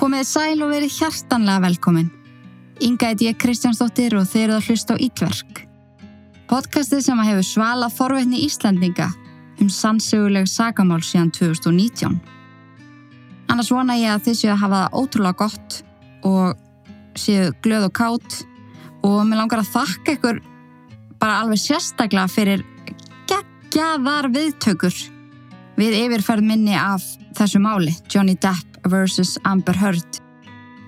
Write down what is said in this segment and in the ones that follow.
Komið sæl og verið hjartanlega velkomin. Inga heit ég Kristjánsdóttir og þeir eru að hlusta á Ítverk. Podcastið sem að hefur svalað forveitni Íslandinga um sannsöguleg sagamál síðan 2019. Annars vona ég að þið séu að hafa það ótrúlega gott og séu glöð og kátt og mér langar að þakka ykkur bara alveg sérstaklega fyrir geggjaðar viðtökur við yfirferð minni af þessu máli, Johnny Depp vs. Amber Heard.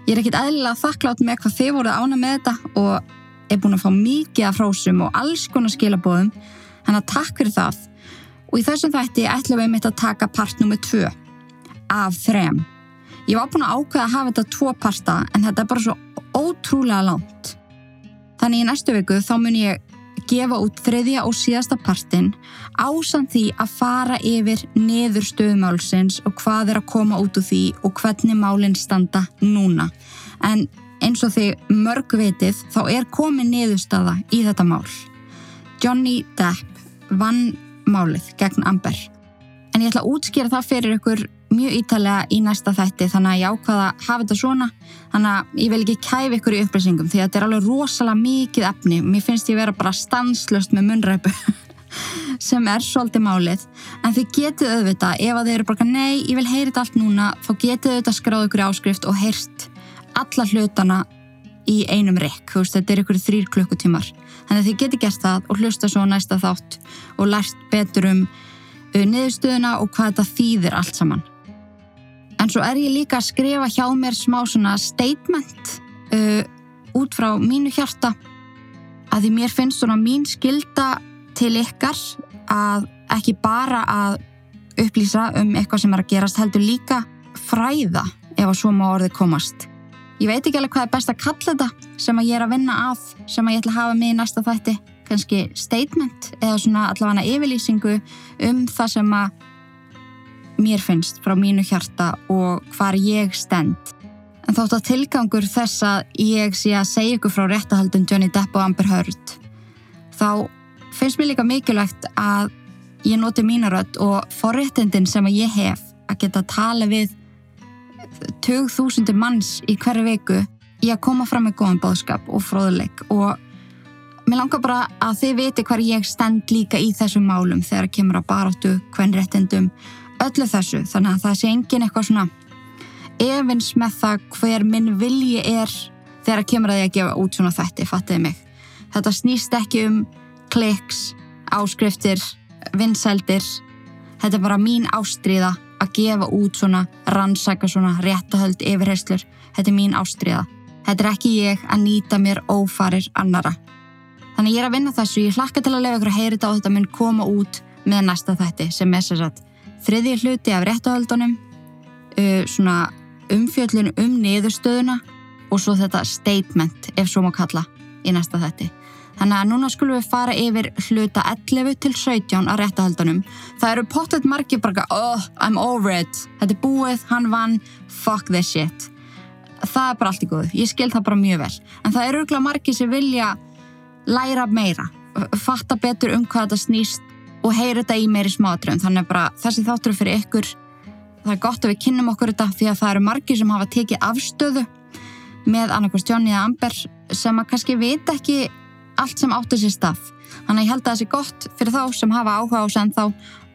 Ég er ekkit eðlilega þakklátt með hvað þið voruð ána með þetta og er búin að fá mikið af frósum og alls konar skilabóðum, þannig að takk fyrir það. Og í þessum þætti ætlum við mitt að taka part nummið tvö af þrem. Ég var búin að ákveða að hafa þetta tvo parta en þetta er bara svo ótrúlega langt. Þannig í næstu viku þá mun ég gefa út þriðja og síðasta partin ásamt því að fara yfir neður stöðumálsins og hvað er að koma út úr því og hvernig málinn standa núna. En eins og því mörg vitið þá er komið neðurstaða í þetta mál. Johnny Depp vann málið gegn Amber. En ég ætla að útskýra það fyrir ykkur mjög ítalega í næsta þætti þannig að ég ákvaða að hafa þetta svona. Þannig að ég vil ekki kæfi ykkur í upplýsingum því að þetta er alveg rosalega mikið efni. Mér finnst ég vera bara stanslust með munræpu sem er svolítið málið. En þið getið auðvitað ef að þið eru bara nei, ég vil heyra þetta allt núna þá getið auðvitað skráð ykkur áskrift og heyrt alla hlutana í einum rekk, þetta er ykkur þrýr klukkutímar. Þannig að þið getið gert það og hlusta svo næsta þátt og lært betur um uh, niðurstöðuna og hvað þetta þýðir allt saman En svo er ég líka að skrifa hjá mér smá svona statement uh, út frá mínu hjarta að því mér finnst svona mín skilda til ykkar að ekki bara að upplýsa um eitthvað sem er að gerast heldur líka fræða ef að svo má orðið komast. Ég veit ekki alveg hvað er best að kalla þetta sem að ég er að vinna af sem að ég ætla að hafa með í næsta þætti kannski statement eða svona allavega yfirlýsingu um það sem að mér finnst frá mínu hjarta og hvar ég stend. En þótt að tilgangur þess að ég sé að segja ykkur frá réttahaldun Johnny Depp og Amber Heard, þá finnst mér líka mikilvægt að ég noti mínarödd og forréttindin sem að ég hef að geta tala við 2000 manns í hverju viku í að koma fram með góðan bóðskap og fróðuleik og mér langar bara að þið viti hvar ég stend líka í þessum málum þegar kemur að baróttu hvern réttindum öllu þessu þannig að það sé engin eitthvað svona efins með það hver minn vilji er þegar kemur að því að gefa út svona þetta, fattiði mig. Þetta snýst ekki um kliks, áskriftir, vinsældir. Þetta er bara mín ástriða að gefa út svona rannsaka svona réttahöld yfirheyslur. Þetta er mín ástriða. Þetta er ekki ég að nýta mér ófarir annara. Þannig ég er að vinna þessu, ég hlakka til að lefa ykkur að heyra þetta og þetta mun koma út með næsta þætti sem er sér satt þriðji hluti af réttahöldunum, uh, umfjöllun um niðurstöðuna og svo þetta statement, ef svo má kalla, í næsta þetti. Þannig að núna skulum við fara yfir hluta 11 til 17 á réttahöldunum. Það eru pottet margir bara, oh, I'm over it, þetta er búið, hann vann, fuck this shit. Það er bara allt í góðu, ég skil það bara mjög vel. En það eru örgulega margir sem vilja læra meira, fatta betur um hvað þetta snýst og heyra þetta í meiri smátröðum þannig bara þessi þáttur fyrir ykkur. Það er gott að við kynnum okkur þetta því að það eru margir sem hafa tekið afstöðu með annarkvæmst Jóni eða Amber sem að kannski vita ekki allt sem áttu sér stað. Þannig að ég held að það sé gott fyrir þá sem hafa áhuga á sem þá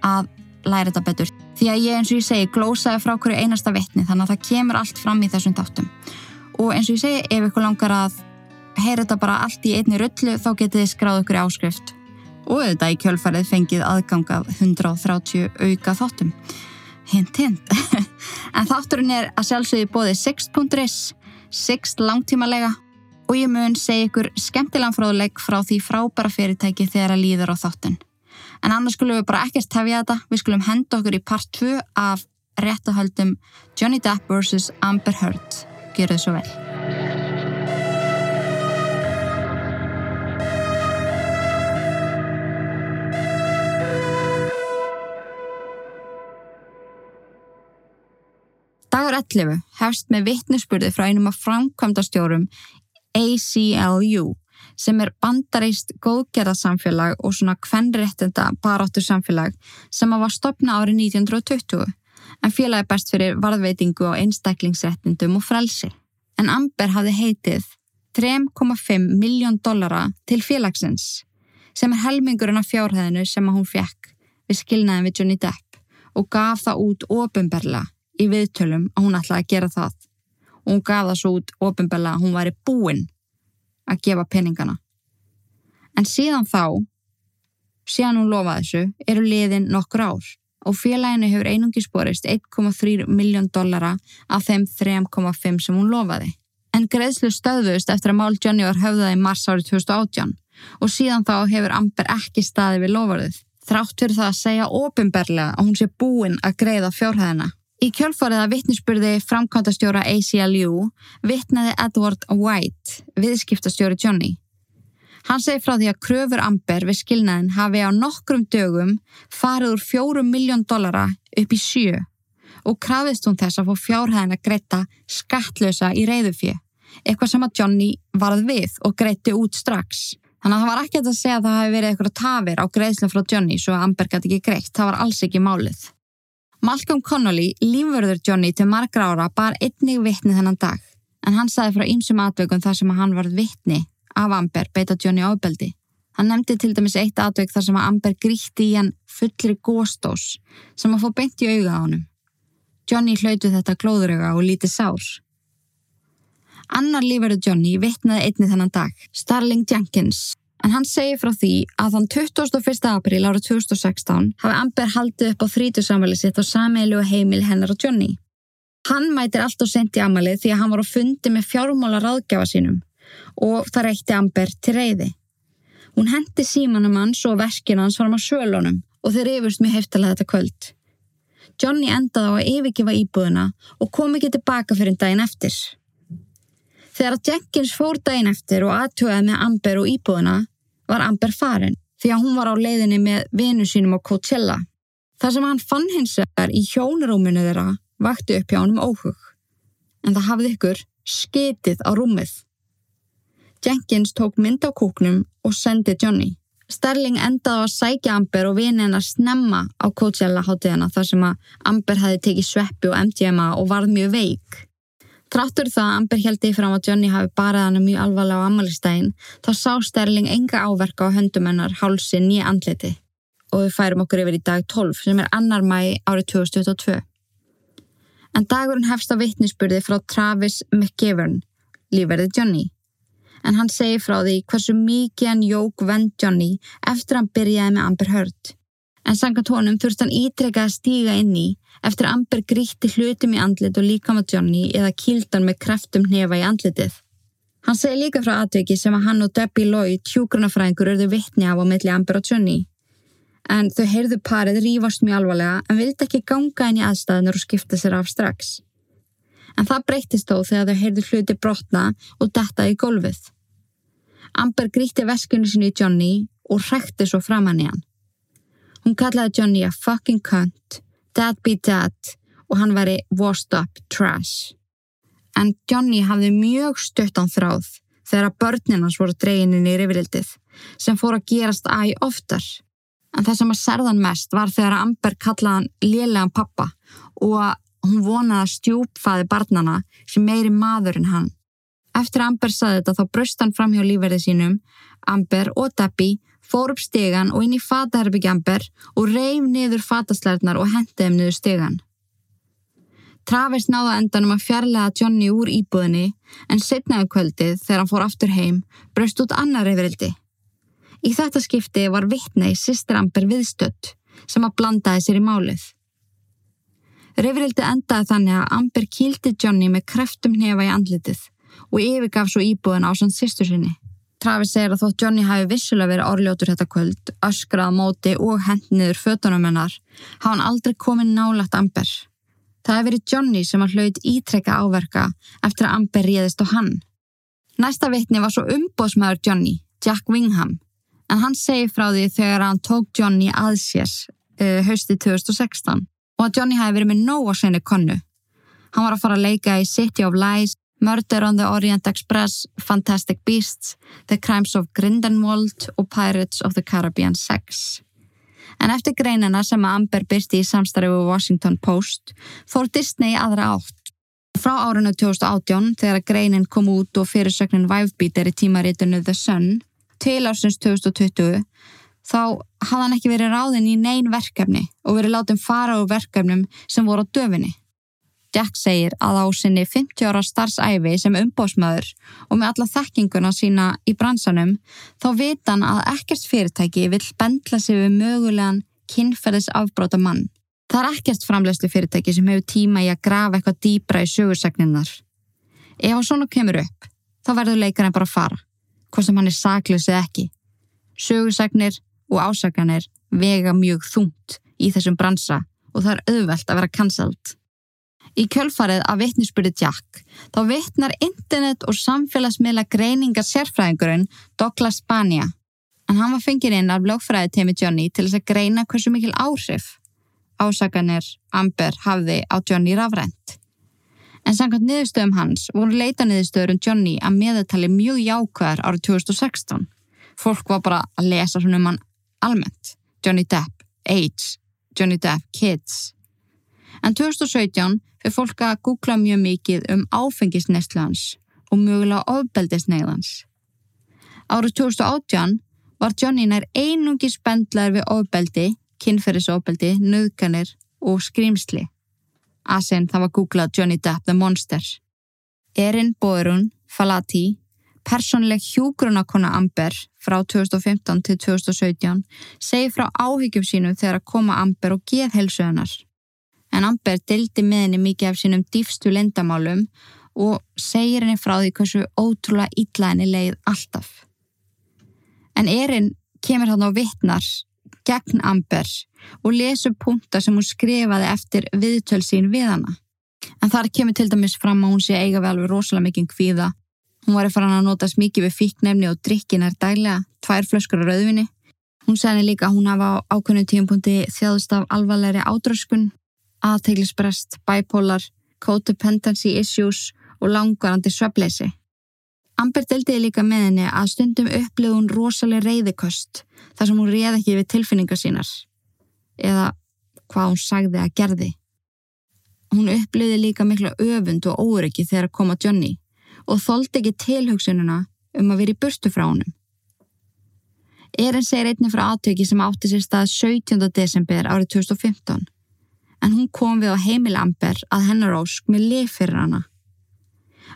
að læra þetta betur. Því að ég eins og ég segi glósaði frá hverju einasta vittni þannig að það kemur allt fram í þessum þáttum. Og eins og ég segi ef ykkur langar að heyra þetta bara allt í einni rullu þá getið skráð okkur í áskrift og auðvitað í kjölfarið fengið aðgang af 130 auka þáttum. Hint, hint. en þátturinn er að sjálfsögði bóðið 6.is, 6 langtímalega og ég mun segja ykkur skemmtilegan fráðuleik frá því frábæra fyrirtæki þegar að líður á þáttun. En annars skulum við bara ekkert tefja þetta, við skulum henda okkur í part 2 af réttahöldum Johnny Depp vs. Amber Heard. Gjör þau svo vel. Dagur 11 hefst með vittnesspurði frá einum af framkvæmdastjórum ACLU sem er bandareist góðgerðarsamfélag og svona kvennréttenda baráttur samfélag sem var stopna árið 1920. en félagi best fyrir varðveitingu á einstaklingsrettindum og frelsi. En Amber hafði heitið 3,5 miljón dollara til félagsins sem er helmingurinn af fjárhæðinu sem hún fekk við skilnaðin við Johnny Depp og gaf það út ofinberla í viðtölum að hún ætlaði að gera það og hún gaf það svo út ofinberla að hún væri búinn að gefa peningana. En síðan þá, síðan hún lofaði þessu, eru liðin nokkur ár og félaginu hefur einungi sporist 1,3 miljón dollara af þeim 3,5 sem hún lofaði. En greiðslu stöðvust eftir að mál Johnny var höfðað í mars árið 2018 og síðan þá hefur Amber ekki staði við lofarðið. Þrátt fyrir það að segja ofinberlega að hún sé búinn að greiða fjárhæðina. Í kjölfarið að vittnisspurði framkvæmtastjóra ACLU vittnaði Edward White, viðskiptastjóri Johnny. Hann segi frá því að kröfur Amber við skilnaðin hafi á nokkrum dögum farið úr fjórum miljón dollara upp í sjö og krafist hún þess að fá fjárhæðina greita skattlösa í reyðufið, eitthvað sem að Johnny varð við og greiti út strax. Þannig að það var ekkert að segja að það hefði verið eitthvað tafir á greiðslega frá Johnny svo að Amber gæti ekki greitt. Það var alls ekki málið. Malcolm Connolly, lífverður Johnny til margra ára, bar einnig vittni þennan dag. En hann sagði frá ýmsum atveikum þar sem hann varð vittni af Amber beita Johnny ábeldi. Hann nefndi til dæmis eitt atveik þar sem Amber gríti í hann fullri góstós sem að fá beint í auga á hann. Johnny hlautu þetta klóðuröga og lítið sár. Annar lífverðu Johnny vittnaði einni þennan dag, Starling Jenkins, en hann segi frá því að þann 21. april ára 2016 hafi Amber haldið upp á þrítusamvæli sitt á sameilu heimil hennar og Johnny. Hann mætir allt og sent í amalið því að hann var á fundi með fjármála ráðgjafa sínum og það reykti Amber til reyði. Hún hendi símanum hans og verkinu hans var á sölunum og þeir yfirst mjög heftalega þetta kvöld. Johnny endaði á að yfirgefa íbúðuna og kom ekki tilbaka fyrir daginn eftir. Þegar Jenkins fór daginn eftir og aðtöðaði með Amber og íbúðuna var Amber farin því að hún var á leiðinni með vinu sínum á Coachella. Það sem hann fann hins vegar í hjónarúminu þeirra vakti upp hjá hann um óhug. En það hafði ykkur skitið á rúmið. Jenkins tók mynd á kúknum og sendi Johnny. Sterling endaði að sækja Amber og vini hennar snemma á Coachella hátíðana þar sem að Amber hefði tekið sveppi og MDMA og varð mjög veik. Tráttur það að Amber heldi fram að Johnny hafi barið hann mjög alvarlega á amalistægin þá sá Sterling enga áverka á höndumennar, hálsi, nýja andliti og við færum okkur yfir í dag 12 sem er annar mæ árið 2022. En dagurinn hefst á vittnisspurði frá Travis McGivern, lífverði Johnny. En hann segi frá því hversu mikið hann jók vend Johnny eftir hann byrjaði með Amber Heard. En sangat honum þurft hann ítrekka að stíga inn í eftir Amber gríti hlutum í andlit og líka með Johnny eða kildan með kreftum hnefa í andlitið. Hann segi líka frá atveki sem að hann og Debbie Lloyd, tjúgrunafræðingur, örðu vittni af á milli Amber og Johnny. En þau heyrðu parið rýfast mjög alvarlega en vildi ekki ganga inn í aðstæðunar og skipta sér af strax. En það breytist þó þegar þau heyrðu hluti brotna og detta í gólfið. Amber gríti veskunni sinni í Johnny og hrekti svo fram hann í hann. Hún kallaði Johnny a fucking cunt Dad be dad og hann væri washed up trash. En Johnny hafði mjög stuttan þráð þegar að börninans voru dregininn í rifrildið sem fór að gerast æg oftar. En það sem að serðan mest var þegar að Amber kallaði hann lélegan pappa og að hún vonaði að stjúpfaði barnana sem meiri maður en hann. Eftir að Amber saði þetta þá bröst hann fram hjá lífverði sínum, Amber og Debbie fór upp stegan og inn í fataherbygjamber og reif niður fataslæðnar og hendið þeim niður stegan. Travers náða endanum að fjarlæga Johnny úr íbúðinni en setnaðu kvöldið þegar hann fór aftur heim braust út annar reyfrildi. Í þetta skipti var vittnei sýstir Amber viðstött sem að blandaði sér í málið. Reyfrildi endaði þannig að Amber kýldi Johnny með kreftum hefa í andlitið og yfirgaf svo íbúðin á sann sýstur sinni. Travis segir að þótt Johnny hafi vissulega verið orðljótur þetta kvöld, öskrað móti og hendniður fötunum hennar, hafa hann aldrei komið nálagt Amber. Það hefði verið Johnny sem að hlaut ítrekka áverka eftir að Amber réðist á hann. Næsta vitni var svo umbóðsmaður Johnny, Jack Wingham, en hann segi frá því þegar hann tók Johnny að sér uh, haustið 2016 og að Johnny hafi verið með nóg að segna konnu. Hann var að fara að leika í City of Lies Murder on the Orient Express, Fantastic Beasts, The Crimes of Grindelwald og Pirates of the Caribbean 6. En eftir greinina sem að Amber byrti í samstarfi Washington Post fór Disney aðra átt. Frá árinu 2018 þegar greinin kom út og fyrirsögnin Vivebeat er í tímaritinu The Sun til ársins 2020 þá hafði hann ekki verið ráðinn í neyn verkefni og verið látið fara úr verkefnum sem voru á döfinni. Jack segir að á sinni 50 ára starfsæfi sem umbósmaður og með alla þekkinguna sína í bransanum þá vita hann að ekkert fyrirtæki vil bendla sig við mögulegan kynferðis afbróta mann. Það er ekkert framlegslu fyrirtæki sem hefur tíma í að grafa eitthvað dýbra í sögursagninnar. Ef hann svona kemur upp, þá verður leikarinn bara að fara, hvað sem hann er saklaus eða ekki. Sögursagnir og ásaganir vega mjög þungt í þessum bransa og það er auðvelt að vera cancelled. Í kjölfarið af vittnisspyrði Jack þá vittnar internet og samfélagsmiðla greiningar sérfræðingurinn Douglas Bania en hann var fengið inn af lögfræði teimi Johnny til þess að greina hversu mikil áhrif ásaganir Amber hafði á Johnny rafrænt. En samkvæmt niðurstöðum hans voru leita niðurstöður um Johnny að meðatali mjög jákvæðar árið 2016. Fólk var bara að lesa svona um hann almennt. Johnny Depp, AIDS, Johnny Depp, Kids. En 2017 fyrir fólk að googla mjög mikið um áfengisnestlu hans og mögulega ofbeldisneiðans. Árið 2018 var Johnny nær einungi spendlaður við ofbeldi, kynferðisofbeldi, nöðganir og skrýmsli. Asen það var googlað Johnny Depp the Monster. Erin Boyrun Falati, personleg hjúgrunakona Amber frá 2015 til 2017, segi frá áhyggjum sínum þegar að koma Amber og geðhelsuðanar en Amber dildi með henni mikið af sínum dýfstu lendamálum og segir henni frá því hversu ótrúlega illa henni leið alltaf. En Erin kemur hann á vittnar gegn Amber og lesur punta sem hún skrifaði eftir viðtölsín við hana. En þar kemur til dæmis fram að hún sé eiga við rosalega mikið kvíða. Hún var eftir hann að notast mikið við fíknefni og drikkin er dæglega tvær flöskur á rauðvinni. Hún segni líka að hún hafa á ákveðinu tíumpunkti þjáðust af alvarlegri ádröskun aðteglisbrest, bipolar, codependency issues og langvarandi svefleysi. Amber deldiði líka með henni að stundum upplifði hún rosalega reyðikost þar sem hún réð ekki við tilfinningar sínar eða hvað hún sagði að gerði. Hún upplifði líka mikla öfund og óryggi þegar að koma Johnny og þóldi ekki tilhugsununa um að vera í burtu frá honum. Erin segir einni frá aðtöki sem átti sér stað 17. desember árið 2015 en hún kom við á heimil Amber að hennar ósk með lif fyrir hana.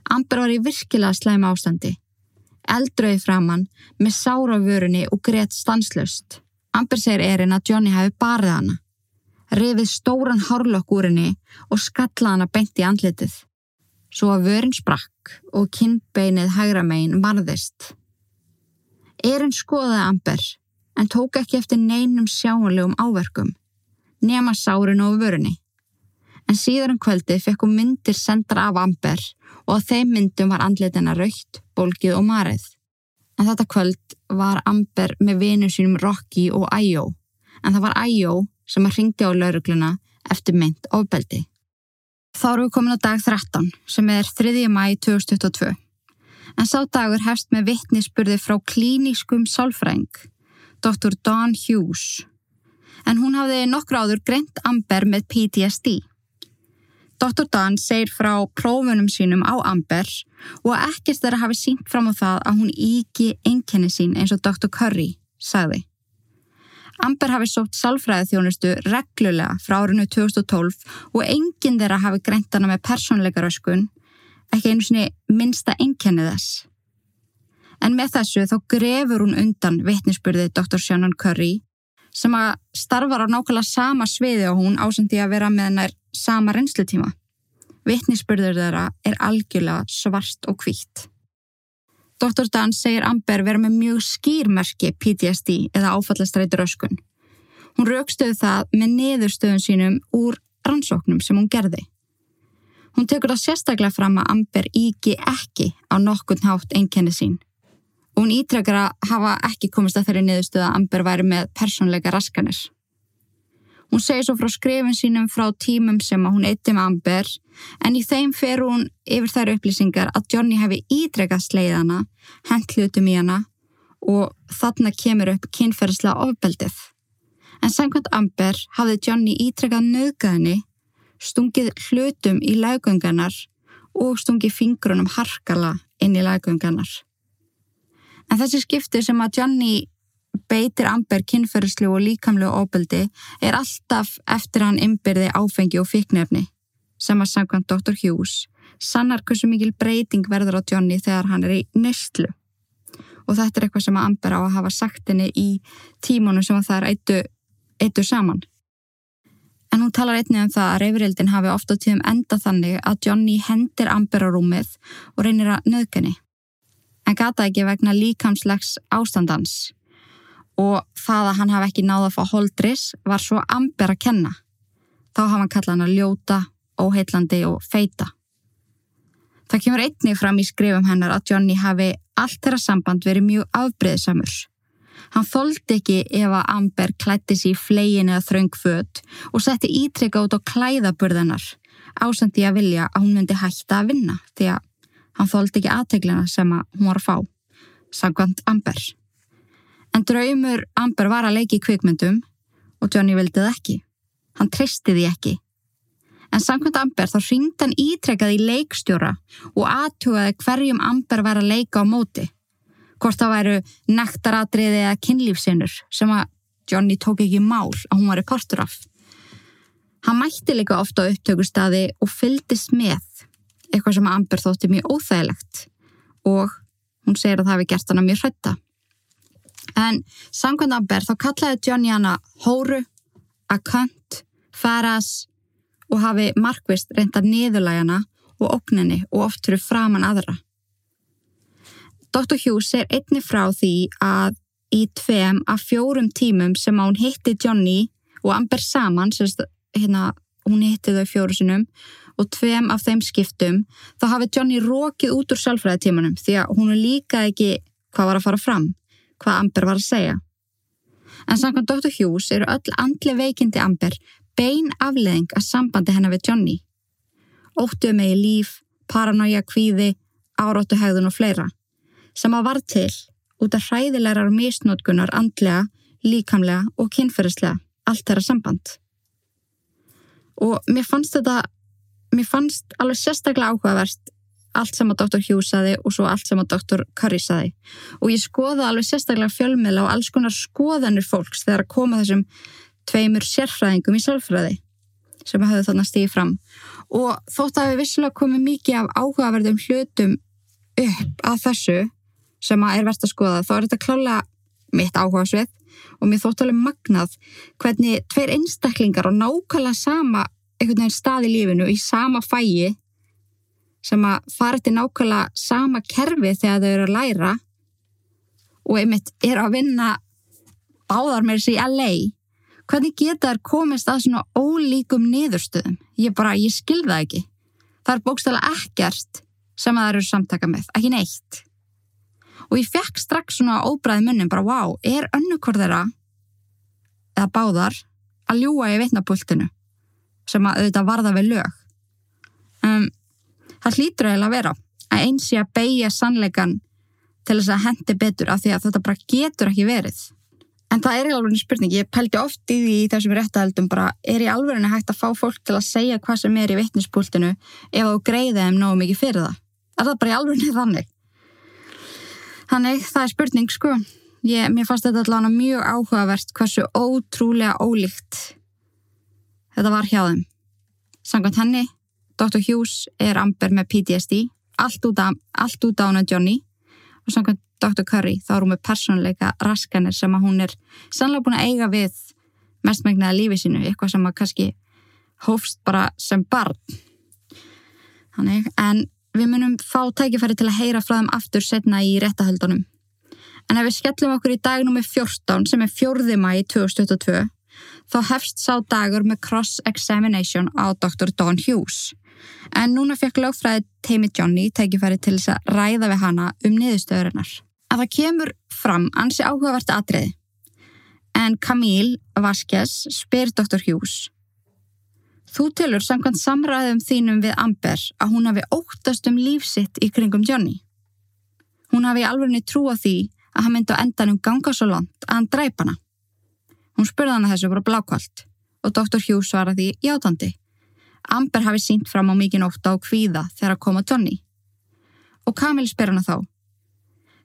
Amber var í virkilega slæm ástandi. Eldröði framann með sára vörunni og greitt stanslust. Amber segir erinn að Johnny hefði barið hana. Rifið stóran hárlokk úr henni og skalla hana beint í andlitið. Svo að vörun sprakk og kinnbeinið hægra megin varðist. Erinn skoðaði Amber en tók ekki eftir neinum sjáanlegum áverkum nema sárin og vörunni. En síðar um kvöldi fekk hún myndir sendra af Amber og á þeim myndum var andlitina raukt, bólkið og marið. En þetta kvöld var Amber með vinu sínum Rocky og Ayo, en það var Ayo sem að ringdi á laurugluna eftir mynd ofbeldi. Þá eru við komin á dag 13 sem er 3. mæi 2022. En sá dagur hefst með vittnisspurði frá klínískum sálfræng, Dr. Dawn Hughes en hún hafði nokkru áður greint Amber með PTSD. Dr. Dan segir frá prófunum sínum á Amber og ekkert þeirra hafi sínt fram á það að hún íki einkenni sín eins og Dr. Curry sagði. Amber hafi sótt salfræði þjónustu reglulega frá árinu 2012 og enginn þeirra hafi greint hana með persónleikaröskun, ekki einu sinni minsta einkenni þess. En með þessu þá grefur hún undan vittnisspurði Dr. Shannon Curry sem að starfar á nákvæmlega sama sviði og hún ásandi að vera með hennar sama reynslutíma. Vittnisspurður þeirra er algjörlega svart og hvitt. Dr. Dan segir Amber vera með mjög skýrmerki PTSD eða áfallastrætur öskun. Hún raukstöðu það með niðurstöðun sínum úr rannsóknum sem hún gerði. Hún tekur það sérstaklega fram að Amber íki ekki á nokkund hátt einkenni sín og hún ítrekkar að hafa ekki komist að þeirri niðurstöða að Amber væri með persónleika raskanir. Hún segir svo frá skrifin sínum frá tímum sem að hún eitti með Amber en í þeim fer hún yfir þær upplýsingar að Johnny hefði ítrekkað sleiðana, hendlutum í hana og þarna kemur upp kynferðslega ofbeldið. En samkvæmt Amber hafði Johnny ítrekkað nöðgæðinni, stungið hlutum í laugönganar og stungið fingrunum harkala inn í laugönganar. En þessi skipti sem að Johnny beitir Amber kynferðslu og líkamlu ofbeldi er alltaf eftir hann ymbirði áfengi og fiknefni sem að samkvæmt Dr. Hughes sannar hversu mikil breyting verður á Johnny þegar hann er í nöstlu. Og þetta er eitthvað sem að Amber á að hafa sagt henni í tímonu sem að það er eittu, eittu saman. En hún talar einnig um það að reyfrildin hafi ofta tíðum enda þannig að Johnny hendir Amber á rúmið og reynir að nöðgani. En gata ekki vegna líkamslegs ástandans og það að hann hafi ekki náða að fá holdris var svo Amber að kenna. Þá hafa hann kallað hann að ljóta, óheillandi og feita. Það kemur einnig fram í skrifum hennar að Johnny hafi allt þeirra samband verið mjög afbreyðsamur. Hann þóldi ekki ef að Amber klætti sér í flegin eða þraungföt og setti ítrykka út á klæðaburðanar ásandi að vilja að hún myndi hætta að vinna því að hann þóldi ekki aðteglina sem að hún var að fá, sagkvæmt Amber. En draumur Amber var að leiki í kvikmyndum og Johnny vildi það ekki. Hann tristi því ekki En samkvæmt Amber þá ringd hann ítrekkað í leikstjóra og aðtugaði hverjum Amber var að leika á móti. Hvort það væru nektaratriði eða kynlífsinnur sem að Johnny tók ekki mál að hún var í partur af. Hann mætti líka ofta á upptökustadi og fyldist með eitthvað sem Amber þótti mjög óþægilegt og hún segir að það hefði gert hana mjög hrætta. En samkvæmt Amber þá kallaði Johnny hana hóru, akant, faras og hafi markvist reynda niðurlægana og okninni og oft fyrir framann aðra. Dr. Hughes er einni frá því að í tveim af fjórum tímum sem hún hitti Johnny og Amber saman, sérst, hérna, hún hitti þau fjóru sinum og tveim af þeim skiptum, þá hafi Johnny rókið út úr sjálfræðitímanum því að hún líka ekki hvað var að fara fram, hvað Amber var að segja. En samkvæmt Dr. Hughes eru öll andli veikindi Amber bein afleðing að sambandi hennar við Johnny. Óttuð megi líf, paranoia, kvíði, áróttuhægðun og fleira sem að var til út af hræðilegar misnótkunar andlega, líkamlega og kynferðislega, allt þeirra samband. Og mér fannst þetta, mér fannst alveg sérstaklega áhugaverst allt sem að Dr. Hughes saði og svo allt sem að Dr. Curry saði. Og ég skoða alveg sérstaklega fjölmiðla og alls konar skoðanir fólks þegar að koma þessum tveimur sérfræðingum í sálfræði sem hafði þarna stíðið fram og þótt að við vissilega komið mikið af áhugaverðum hlutum upp að þessu sem að er verðt að skoða þá er þetta klála mitt áhuga svið og mér þótt alveg magnað hvernig tveir einstaklingar og nákvæmlega sama einhvern veginn stað í lífinu í sama fæi sem að fara til nákvæmlega sama kerfi þegar þau eru að læra og einmitt eru að vinna báðar með þessi í LA Hvernig geta þær komist að svona ólíkum niðurstöðum? Ég bara, ég skilða ekki. Það er bókstæðilega ekkert sem að það eru samtaka með, ekki neitt. Og ég fekk strax svona óbræði munnin, bara wow, er önnukor þeirra, eða báðar, að ljúa í vitnapultinu, sem að auðvitað varða við lög. Um, það hlýtur eiginlega að vera að eins ég að beigja sannleikan til þess að hendi betur af því að þetta bara getur ekki verið. En það er í alveg spurning, ég pældi oft í því í þessum réttahaldum bara, er í alveg hægt að fá fólk til að segja hvað sem er í vittnispúltinu ef þú greiði þeim náðu mikið fyrir það? Er það bara í alveg þannig? Þannig, það er spurning, sko. Ég, mér fannst þetta allavega mjög áhugavert hversu ótrúlega ólíkt þetta var hjá þeim. Sangant henni, Dr. Hughes er amber með PTSD, allt út á hana Johnny og sangant Dr. Curry þá er hún með persónleika raskanir sem að hún er sannlega búin að eiga við mestmægnaða lífi sínu, eitthvað sem að kannski hófst bara sem barn. Þannig, en við munum fá tækifæri til að heyra frá þeim aftur setna í réttahöldunum. En ef við skellum okkur í dagnum með 14 sem er 4. mæi 2022 þá hefst sá dagur með cross-examination á Dr. Dawn Hughes. En núna fekk lögfræði teimi Johnny tækifæri til þess að ræða við hana um niðurstöðurinnar að það kemur fram ansi áhugavert atriði. En Camille Vasquez spyr Dr. Hughes Þú tilur samkvæmt samræðum þínum við Amber að hún hafi óttast um lífsitt í kringum Johnny. Hún hafi alveg trú á því að hann myndi á endanum ganga svo langt að hann dræpa hana. Hún spurði hana þessu bara blákvalt og Dr. Hughes svaraði játandi. Amber hafi sínt fram á mikið nótta og kvíða þegar að koma Johnny. Og Kamil spyr hana þá.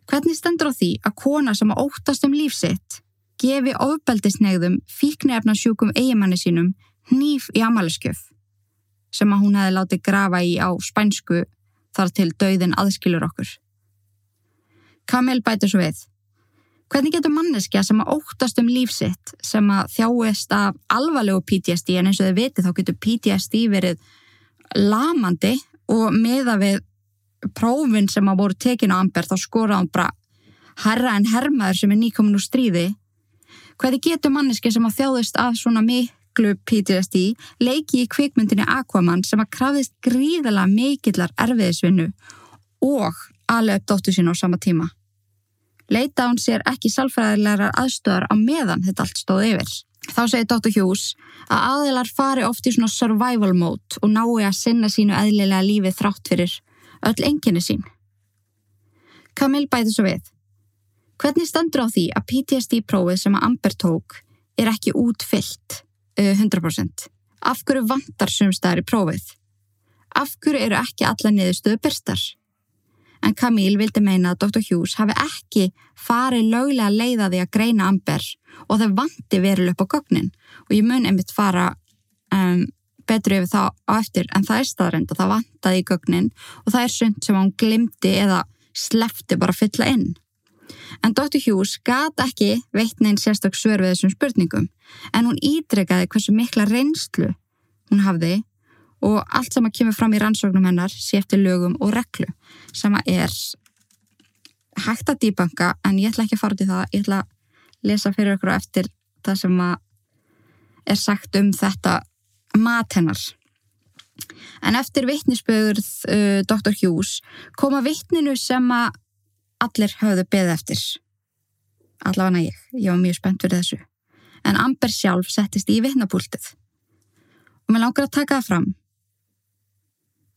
Hvernig stendur á því að kona sem óttast um lífsitt gefi ofbeldisnegðum fíknefnarsjúkum eigimanni sínum hníf í amaliskjöf sem að hún hefði látið grafa í á spænsku þar til dauðin aðskilur okkur. Kamil bætur svo við. Hvernig getur manneskja sem að óttast um lífsitt sem að þjáist af alvarlegu PTSD en eins og þau viti þá getur PTSD verið lamandi og meða við prófin sem að voru tekin á Amber þá skoraði hann bara herra en hermaður sem er nýkomin úr stríði. Hvernig getur manneskja sem að þjáist af svona miklu PTSD leiki í kvikmyndinni Aquaman sem að krafðist gríðala mikillar erfiðisvinnu og alveg upp dóttu sín á sama tíma leita hún sér ekki salfræðilegar aðstöðar á meðan þetta allt stóð yfir. Þá segir Dr. Hughes að aðilar fari oft í svona survival mode og nái að sinna sínu eðlilega lífi þrátt fyrir öll enginni sín. Camille bæði svo við. Hvernig standur á því að PTSD-prófið sem að Amber tók er ekki útfyllt 100%? Af hverju vantar sumstæðar í prófið? Af hverju eru ekki alla niðurstöðu byrstar? en Camille vildi meina að Dr. Hughes hafi ekki farið löglega leiðaði að greina Amber og það vanti verið upp á gögnin og ég mun einmitt fara um, betri yfir það á eftir en það er staðrænt og það vantaði í gögnin og það er sund sem hann glimti eða slefti bara að fylla inn. En Dr. Hughes gat ekki veitnein sérstök svör við þessum spurningum en hún ídregaði hversu mikla reynslu hún hafði og allt sem að kemur fram í rannsóknum hennar sé eftir lögum og reglu sem er hægt að dýbanka en ég ætla ekki að fara til það, ég ætla að lesa fyrir okkur eftir það sem er sagt um þetta mat hennar. En eftir vittnisspögurð uh, Dr. Hughes koma vittninu sem að allir höfðu beð eftir. Allavega ég, ég var mjög spennt fyrir þessu. En Amber sjálf settist í vittnapúltið. Og mér langar að taka það fram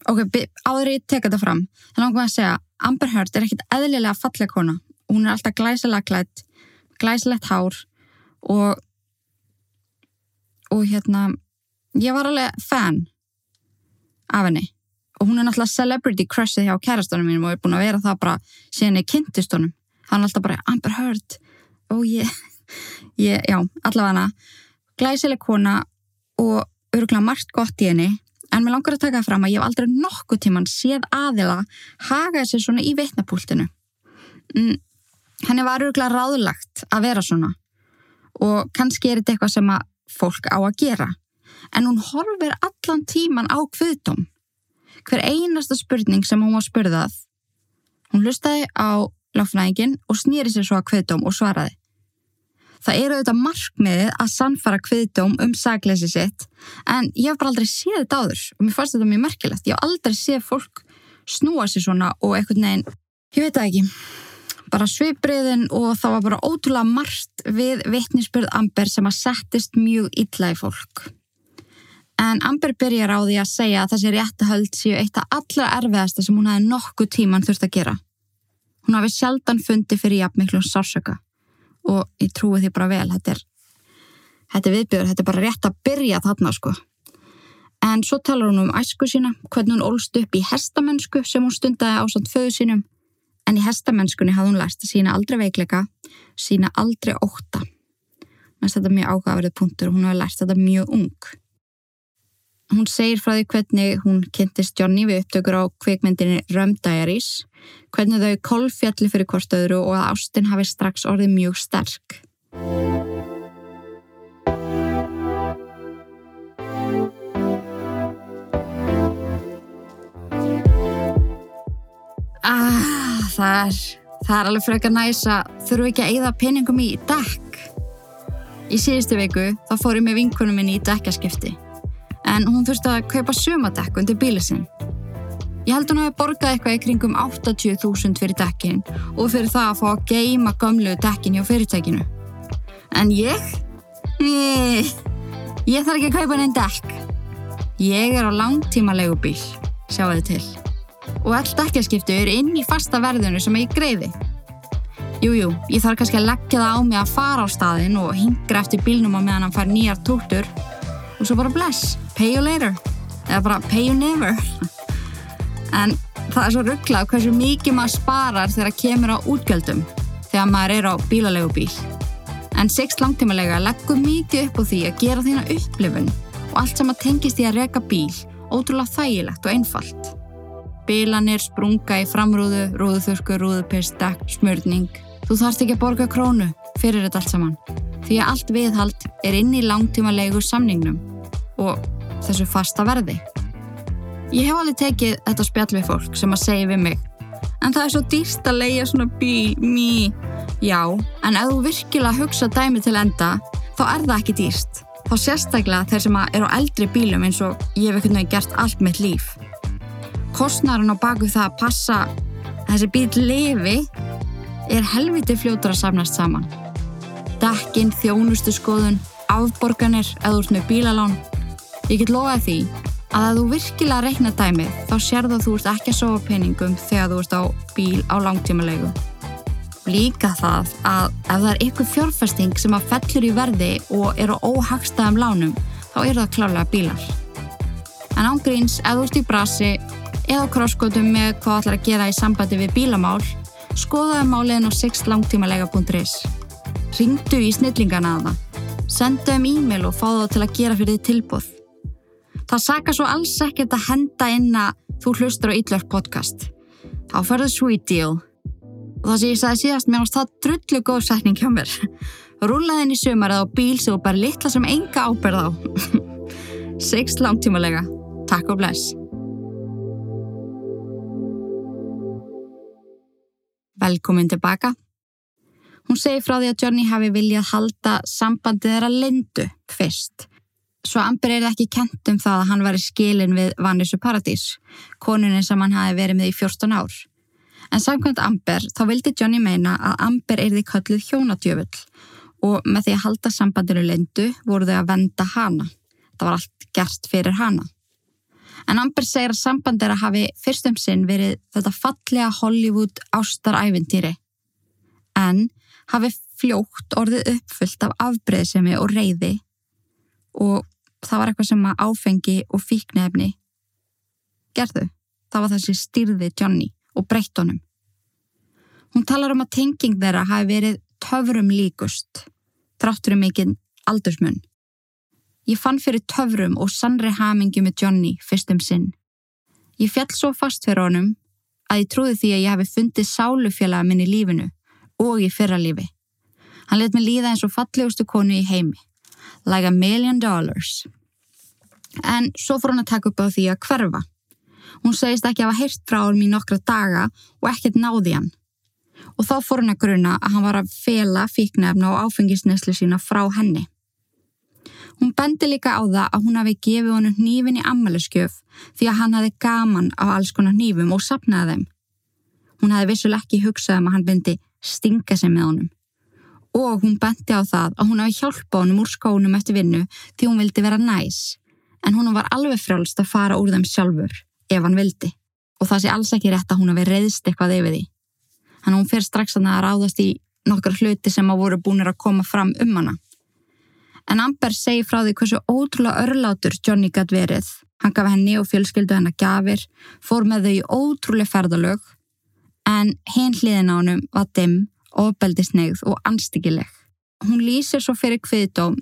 ok, áður ég teka þetta fram þá langar maður að segja, Amber Heard er ekkit eðlilega falleg kona, hún er alltaf glæsilega klætt, glæsilegt hár og og hérna ég var alveg fan af henni og hún er náttúrulega celebrity crushið hjá kærastónum mínum og er búin að vera það bara síðan ég kynntist honum hann er alltaf bara Amber Heard og ég, ég já, allavega hana glæsileg kona og öruglega margt gott í henni En mér langar að taka fram að ég hef aldrei nokkuð tíman séð aðila haga þessi svona í veitnapúltinu. Mm, henni var öruglega ráðlagt að vera svona og kannski er þetta eitthvað sem að fólk á að gera. En hún horfir allan tíman á kviðdóm. Hver einasta spurning sem hún var spurðað, hún lustaði á lagfnægin og snýri sér svo að kviðdóm og svaraði. Það eru auðvitað markmiðið að sannfara kviðdóm um sagleysi sitt en ég hef bara aldrei séð þetta áður og mér fannst þetta mjög merkilegt. Ég hef aldrei séð fólk snúa sér svona og eitthvað neginn, ég veit það ekki, bara svipriðin og það var bara ótrúlega margt við vittnisspörð Amber sem að settist mjög illa í fólk. En Amber byrjar á því að segja að þessi réttahöld séu eitt af allra erfiðasta sem hún hafi nokkuð tíman þurft að gera. Hún hafi sjaldan fundi fyrir jafnmiklum sársöka og ég trúi því bara vel þetta er, þetta er viðbjörn, þetta er bara rétt að byrja þarna sko. En svo talar hún um æsku sína hvernig hún ólst upp í hestamennsku sem hún stundaði á samt föðu sínum. En í hestamennskunni hafði hún læst að sína aldrei veikleika, sína aldrei óta þetta er mjög ágafarið punktur og hún hafi læst þetta mjög ung Hún segir frá því hvernig hún kynntist Johnny við upptökur á kveikmyndinni Rum Diaries, hvernig þau kolfjalli fyrir hvort öðru og að Ástin hafi strax orðið mjög sterk. Ah, það er, það er alveg frekar næs að þurfu ekki að eigða peningum í dekk. Í síðustu viku þá fór ég með vinkunum minni í dekkaskipti en hún þurfti að kaupa sömadekk undir bílið sinn. Ég held hún að hafa borgað eitthvað í kringum 80.000 fyrir dekkin og fyrir það að fá að geima gömlu dekkin hjá fyrirtækinu. En ég? Nei, ég þarf ekki að kaupa neinn dekk. Ég er á langtíma legubíl, sjáu þið til. Og all dekkjaskiptu eru inn í fasta verðinu sem ég greiði. Jújú, jú, ég þarf kannski að leggja það á mig að fara á staðin og hingra eftir bílnum á meðan hann fær nýjar tóttur og svo bara bless, pay you later. Eða bara pay you never. En það er svo rugglað hversu mikið maður sparar þegar það kemur á útgjöldum þegar maður er á bílalegu bíl en Sixt langtímalega leggur mikið upp á því að gera þína upplifun og allt sem að tengist í að reka bíl ótrúlega þægilegt og einfalt. Bílanir, sprunga í framrúðu, rúðuþurku, rúðupist, dekk, smörning Þú þarfst ekki að borga krónu fyrir þetta allt saman því að allt viðhald er inn í langtíma leigu samningnum og þessu fasta verði. Ég hef alveg tekið þetta spjall við fólk sem að segja við mig en það er svo dýrst að leia svona bíl, mý. Já, en ef þú virkilega hugsa dæmi til enda þá er það ekki dýrst. Þá sérstaklega þeir sem eru á eldri bílum eins og ég hef ekkert náttúrulega gert allt mitt líf. Kostnarinn á baku það að passa að þessi bíl lifi er helviti fljótur að samnast saman. Dekkin, þjónustu skoðun, afborganir eða úr með bílalán. Ég get lofaði því að að þú virkilega reikna dæmið þá sér það að þú ert ekki að sofa peningum þegar þú ert á bíl á langtímalegu. Líka það að ef það er ykkur fjárfesting sem að fellur í verði og eru óhagstaðum lánum þá eru það klálega bílar. En ángríns, ef þú ert í brasi eða krosskotum með hvað ætlar að gera í sambandi við bílamál Skoðaðu máliðin á sexlangtímalega.is. Ringdu í snillingana að það. Sendu um e-mail og fá það til að gera fyrir því tilbúð. Það saka svo alls ekkert að henda inn að þú hlustur á Ítlörk podcast. Þá ferðu sweet deal. Og það sem ég sagði síðast mér ást það drullu góð sækning hjá mér. Rúlaðin í sömarið á bíl sem bara litla sem enga áberð á. Sex langtímalega. Takk og bless. Velkomin tilbaka. Hún segi frá því að Johnny hafi viljað halda sambandið þeirra lindu fyrst. Svo Amber er ekki kent um það að hann var í skilin við Vanissu Paradís, konunin sem hann hafi verið með í 14 ár. En samkvæmt Amber þá vildi Johnny meina að Amber er því kallið hjónadjöfull og með því að halda sambandinu lindu voru þau að venda hana. Það var allt gert fyrir hana. En Amber segir að samband er að hafi fyrstum sinn verið þetta fallega Hollywood ástarævintýri. En hafi fljótt orðið uppfullt af afbreyðsemi og reyði og það var eitthvað sem að áfengi og fíknefni gerðu. Það var þessi styrði Johnny og breytt honum. Hún talar um að tenging þeirra hafi verið töfurum líkust, þrátturum mikinn aldursmunn. Ég fann fyrir töfrum og sannri hamingi með Johnny fyrstum sinn. Ég fjall svo fast fyrir honum að ég trúði því að ég hafi fundið sálufélaga minn í lífinu og í fyrra lífi. Hann let mig líða eins og fallegustu konu í heimi. Like a million dollars. En svo fór hann að taka upp á því að hverfa. Hún segist ekki að hafa heyrt frá hann í nokkra daga og ekkert náði hann. Og þá fór hann að gruna að hann var að fela fíknefna og áfengisneslu sína frá henni. Hún bendi líka á það að hún hafi gefið honum nýfin í ammaliðskjöf því að hann hafi gaman á alls konar nýfum og sapnaði þeim. Hún hafi vissuleg ekki hugsað um að hann bendi stinga sig með honum. Og hún bendi á það að hún hafi hjálpa honum úr skónum eftir vinnu því hún vildi vera næs, en hún var alveg frjálst að fara úr þeim sjálfur ef hann vildi. Og það sé alls ekki rétt að hún hafi reyðst eitthvað yfir því. Þannig að hún fer strax að ráðast í nokkar hluti sem að voru búinir að koma fram um hana. En Amber segi frá því hversu ótrúlega örlátur Johnny gætt verið. Hann gaf henni og fjölskyldu hennar gafir, fór með þau í ótrúlega ferðalög, en hinn hliðin á hennum var dimm, ofbeldisneigð og anstíkileg. Hún lýsir svo fyrir kviðdóm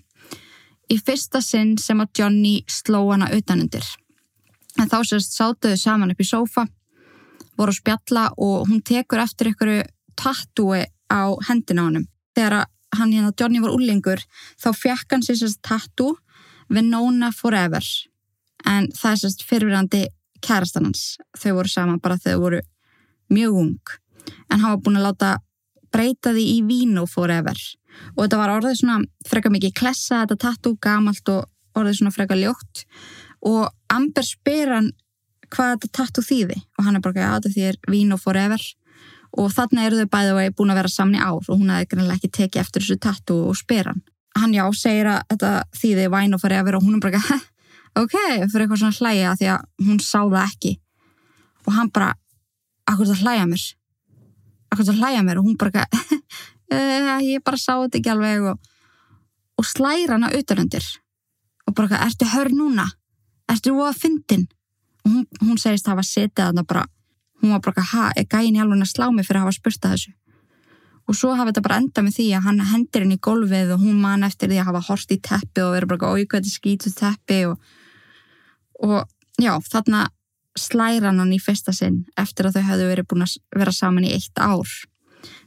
í fyrsta sinn sem að Johnny sló hana utanundir. En þá sérst sátuðu saman upp í sófa, voru að spjalla og hún tekur eftir ykkur tattúi á hendina á hennum. Þegar hann hérna Johnny var úrlingur þá fekk hann sér sérst tattoo Venona Forever en það er sérst fyrirverandi kærastan hans, þau voru saman bara þau voru mjög ung en hann var búin að láta breyta því í Vino Forever. Og þetta var orðið svona freka mikið klessa þetta tattoo gamalt og orðið svona freka ljótt. Og Amber spyr hann hvað þetta tattoo þýði. Og hann er bara ekki að þetta þýðir Vino Forever. Og þarna eru þau bæðið og búin að vera samni ár og hún hefði greinlega ekki tekið eftir þessu tattu og spyr hann. Hann já, segir að þetta þýði að vera og hún er bara ekki, ok, fyrir eitthvað svona hlæja því að hún sá það ekki. Og hann bara, akkur það hlæja mér eitthvað að hlæja mér og hún bara uh, ég bara sá þetta ekki alveg og, og slæra hana utanundir og bara, ertu hör núna? Ertu þú að fyndin? Og hún, hún segist að hafa setið að það bara, hún var bara, ha, er gæin í alveg að slá mig fyrir að hafa spurt að þessu? Og svo hafa þetta bara endað með því að hann hendir henni í golfið og hún man eftir því að hafa horst í teppi og verið bara, oi, hvað þetta skýtu teppi og, og já, þarna slæra hann í fyrsta sinn eftir að þau hefðu verið búin að vera saman í eitt ár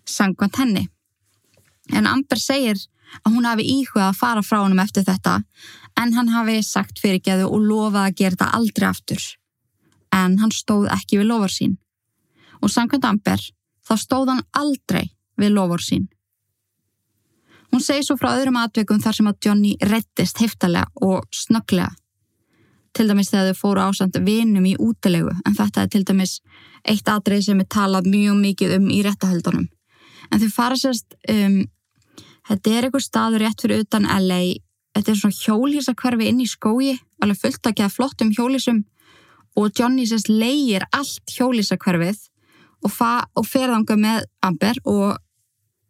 sangvant henni. En Amber segir að hún hafi íhugað að fara frá honum eftir þetta en hann hafi sagt fyrirgeðu og lofað að gera þetta aldrei aftur. En hann stóð ekki við lofar sín. Og sangvant Amber þá stóð hann aldrei við lofar sín. Hún segi svo frá öðrum atveikum þar sem að Johnny rettist heftalega og snögglega. Til dæmis þegar þau fóru ásand vinum í útilegu en þetta er til dæmis eitt atrið sem er talað mjög mikið um í réttahöldunum. En þau fara sérst, um, þetta er einhver staður rétt fyrir utan LA, þetta er svona hjólísakverfi inn í skói, alveg fullt að geða flott um hjólísum og Johnny sérst leigir allt hjólísakverfið og, og ferðanga með Amber og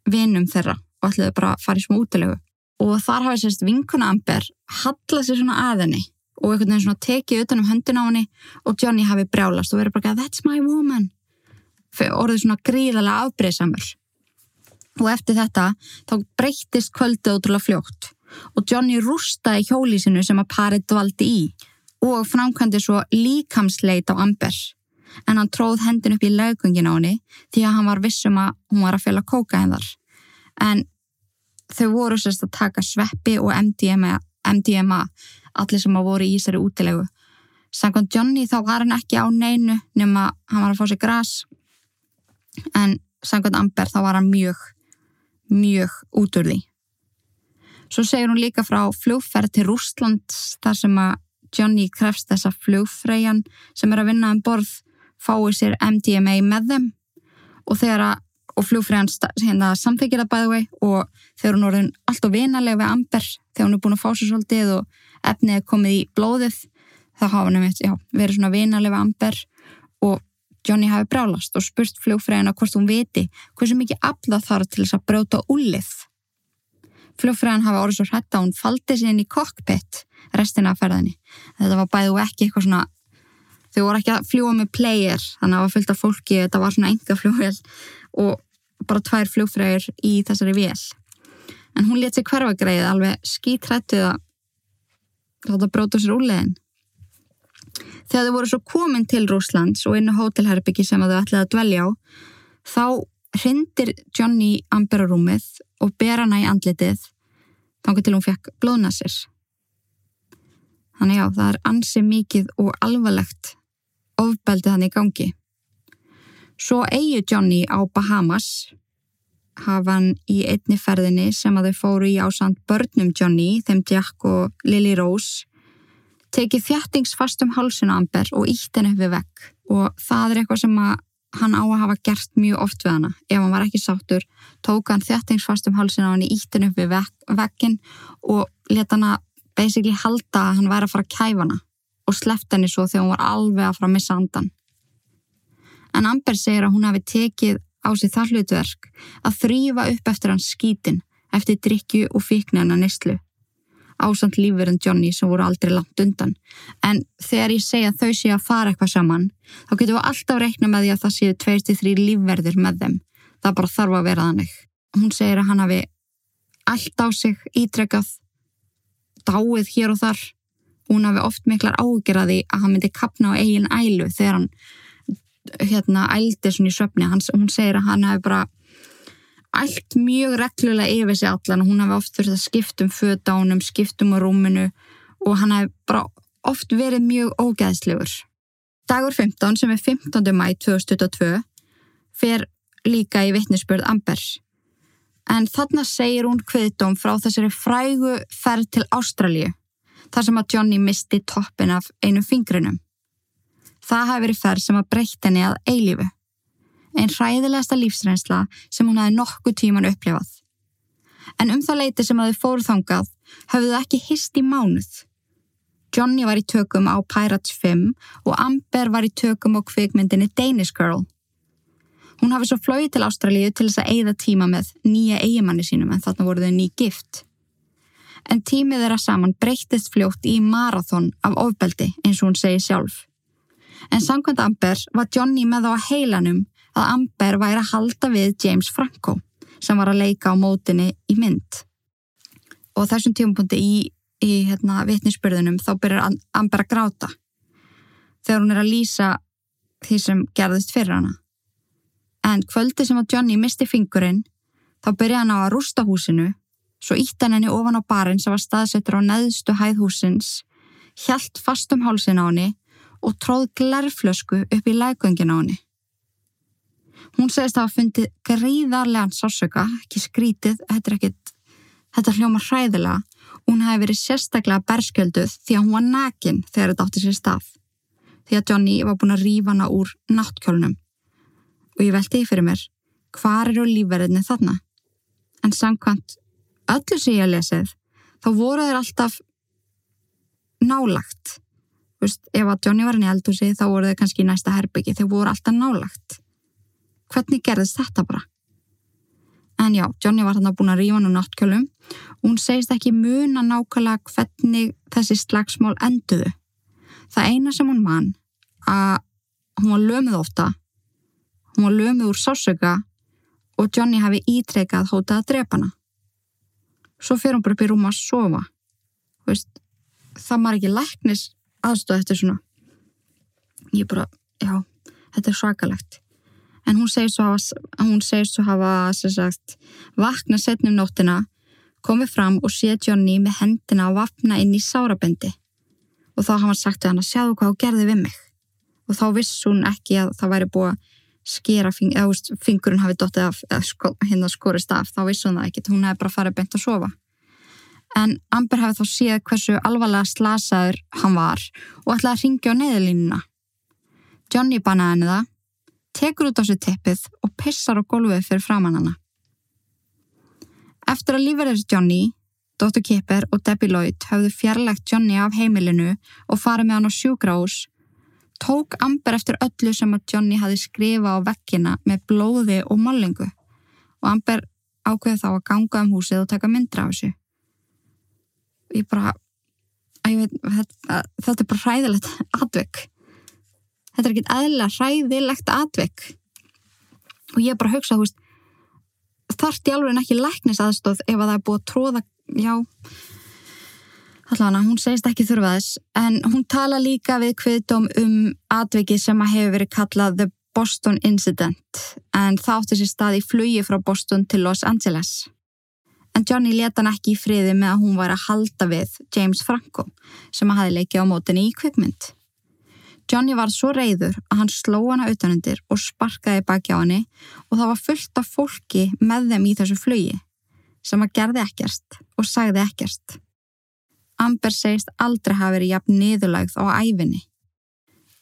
vinum þeirra og ætlaði bara að fara í smá útilegu. Og þar hafi sérst vinkuna Amber hallað sér svona að henni og einhvern veginn svona tekið utan um höndin á henni og Johnny hafi brjálast og verið bara that's my woman. Orðið svona gríðarlega afbreyðsamur og eftir þetta þá breyttist kvöldið ótrúlega fljótt og Johnny rústaði hjólísinu sem að parið dvaldi í og framkvæmdi svo líkamsleit á Amber. En hann tróð hendin upp í laugungin á henni því að hann var vissum að hún var að fjöla kóka hennar en þau voru sérst að taka sveppi og MDMA, MDMA allir sem að voru í Ísari útilegu. Sankon Johnny þá var hann ekki á neinu nema hann var að fá sér græs en sankon Amber þá var hann mjög, mjög út úr því. Svo segir hún líka frá fljóferð til Rúsland þar sem að Johnny krefst þessa fljófræjan sem er að vinna um borð fái sér MDMA með þeim og þegar að og fljófræjan hérna, samþykir það bæði vei og þegar hún orðin alltaf vinalega við Amber þegar hún er búin að fá sér svolítið og efnið er komið í blóðið þá hafa hann já, verið svona vinalega amber og Johnny hafi brálast og spurt fljófræðina hvort hún viti hversu mikið aflað þarf til þess að brjóta úlið. Fljófræðin hafa orðið svo hrætt að hún faldi sér inn í cockpit restina af ferðinni. Þetta var bæðu ekki eitthvað svona, þau voru ekki að fljúa með player, þannig að það var fullt af fólki, þetta var svona enga fljóvel og bara tvær fljófræðir í þessari vél. En hún létt sér hverfagreið alveg skítrættið að láta bróta sér úrlegin. Þegar þau voru svo komin til Rúslands og inn á hótelherbyggi sem þau ætlaði að dvelja á, þá hrindir Johnny Amber á rúmið og ber hana í andlitið þannig til hún fekk blóðnassir. Þannig já, það er ansi mikið og alvarlegt ofbeldið hann í gangi. Svo eigi Johnny á Bahamas hafa hann í einni ferðinni sem að þau fóru í ásand börnum Johnny, þeim Jack og Lily Rose, tekið þjættingsfast um hálsinu Amber og ítt henni við vekk og það er eitthvað sem hann á að hafa gert mjög oft við hana. Ef hann var ekki sáttur, tók hann þjættingsfast um hálsinu á hann í ítt henni við vekk, vekkin og leta hann að basically halda að hann væri að fara að kæfa hana og sleft henni svo þegar hún var alveg að fara að missa andan. En Amber segir að hún hafi tekið á sig það hlutverk að þrýfa upp eftir hans skítin eftir drikju og fíknina nýstlu. Ásand lífverðin Johnny sem voru aldrei langt undan. En þegar ég segja þau séu að fara eitthvað saman, þá getum við alltaf reikna með því að það séu 23 lífverðir með þeim. Það bara þarf að vera þannig. Hún segir að hann hafi allt á sig ítrekkað, dáið hér og þar. Hún hafi oft miklar ágjörði að hann myndi kapna á eigin ælu þegar hann hérna ældi svona í söfni Hans, hún segir að hann hefði bara ælt mjög reglulega yfir sig allan og hún hefði oft þurft að skiptum födánum, skiptum á rúminu og hann hefði bara oft verið mjög ógeðslegur. Dagur 15 sem er 15. mæ 2022 fer líka í vittnesbörð Ambers en þarna segir hún hviðdóm frá þessari frægu ferð til Ástralju þar sem að Johnny misti toppin af einu fingrinum Það hafi verið ferð sem að breytta henni að eilífu. Einn hræðilegasta lífsreynsla sem hún hafi nokkuð tíman upplifað. En um það leiti sem að þau fóru þangað hafðu það ekki hist í mánuð. Johnny var í tökum á Pirates 5 og Amber var í tökum á kvikmyndinni Danish Girl. Hún hafi svo flóið til Ástralíu til þess að eigða tíma með nýja eigimanni sínum en þarna voru þau ný gift. En tímið þeirra saman breyttist fljótt í marathón af ofbeldi eins og hún segi sjálf. En samkvæmt Amber var Johnny með á heilanum að Amber væri að halda við James Franco sem var að leika á mótinni í mynd. Og þessum tímapunkti í, í hérna, vitnispörðunum þá byrjar Amber að gráta þegar hún er að lýsa því sem gerðist fyrir hana. En kvöldi sem að Johnny misti fingurinn þá byrja hann á að rústa húsinu svo ítt hann henni ofan á barinn sem var staðsettur á neðstu hæðhúsins hjælt fast um hálsin á henni og tróð glerflösku upp í lægöngin á henni. Hún segist að hafa fundið greiðarlegan sásöka, ekki skrítið, þetta er ekkit, þetta hljóma hræðilega hún hefði verið sérstaklega berskjölduð því að hún var nakin þegar þetta átti sér stað. Því að Johnny var búin að rífa hana úr náttkjólunum. Og ég veldi í fyrir mér, hvar eru lífverðinni þarna? En samkvæmt öllu sem ég lesið, þá voru þeir alltaf nálagt. Vist, ef að Johnny var henni í eldhúsi þá voru þeir kannski í næsta herbyggi, þeir voru alltaf nálagt. Hvernig gerðist þetta bara? En já, Johnny var þarna búin að rífa úr náttkjölum og hún segist ekki muna nákvæmlega hvernig þessi slagsmál enduðu. Það eina sem hún mann að hún var lömuð ofta, hún var lömuð úr sásöka og Johnny hafi ítreikað hótað að drepa hana. Svo fyrir hún bara upp í rúma að sofa. Veist, það maður ekki læknis aðstöð eftir svona. Ég bara, já, þetta er svakalegt. En hún segir svo hafa, hún segir svo hafa sagt, vakna setnum nóttina, komið fram og sé Johnny með hendina að vapna inn í sárabendi. Og þá hafa hann sagt til hann að sjáu hvað hún gerði við mig. Og þá viss hún ekki að það væri búið að skera fing, eða fingurinn hafi dottið af, eða sko, hérna skorist af, þá viss hún það ekki, hún hefði bara farið beint að sofa. En Amber hefði þá séð hversu alvarlega slasaður hann var og ætlaði að ringja á neðilínuna. Johnny bannaði henni það, tekur út á sér teppið og pissar á gólfið fyrir framann hana. Eftir að lífverðis Johnny, Dr. Kipper og Debbie Lloyd höfðu fjarlægt Johnny af heimilinu og farið með hann á sjúgrás, tók Amber eftir öllu sem að Johnny hafi skrifað á vekkina með blóði og mollingu og Amber ákveði þá að ganga um húsið og taka myndra af þessu ég bara ég veit, þetta, þetta er bara hræðilegt atvik. Þetta er ekki aðlega hræðilegt atvik. Og ég bara hugsa veist þarft í alveg ekki læknis aðstóð ef að það er búið að tróða já allavega hún segist ekki þurfa þess en hún tala líka við kviðdóm um atviki sem að hefur verið kallað The Boston Incident en það átti sér stað í flugi frá Boston til Los Angeles en Johnny leta hann ekki í friði með að hún var að halda við James Franco sem að hafi leikið á mótinni í kvikmynd. Johnny var svo reyður að hann sló hana utanundir og sparkaði baki á henni og það var fullt af fólki með þeim í þessu flugi sem að gerði ekkert og sagði ekkert. Amber segist aldrei hafi verið jafn niðurlægð á æfinni.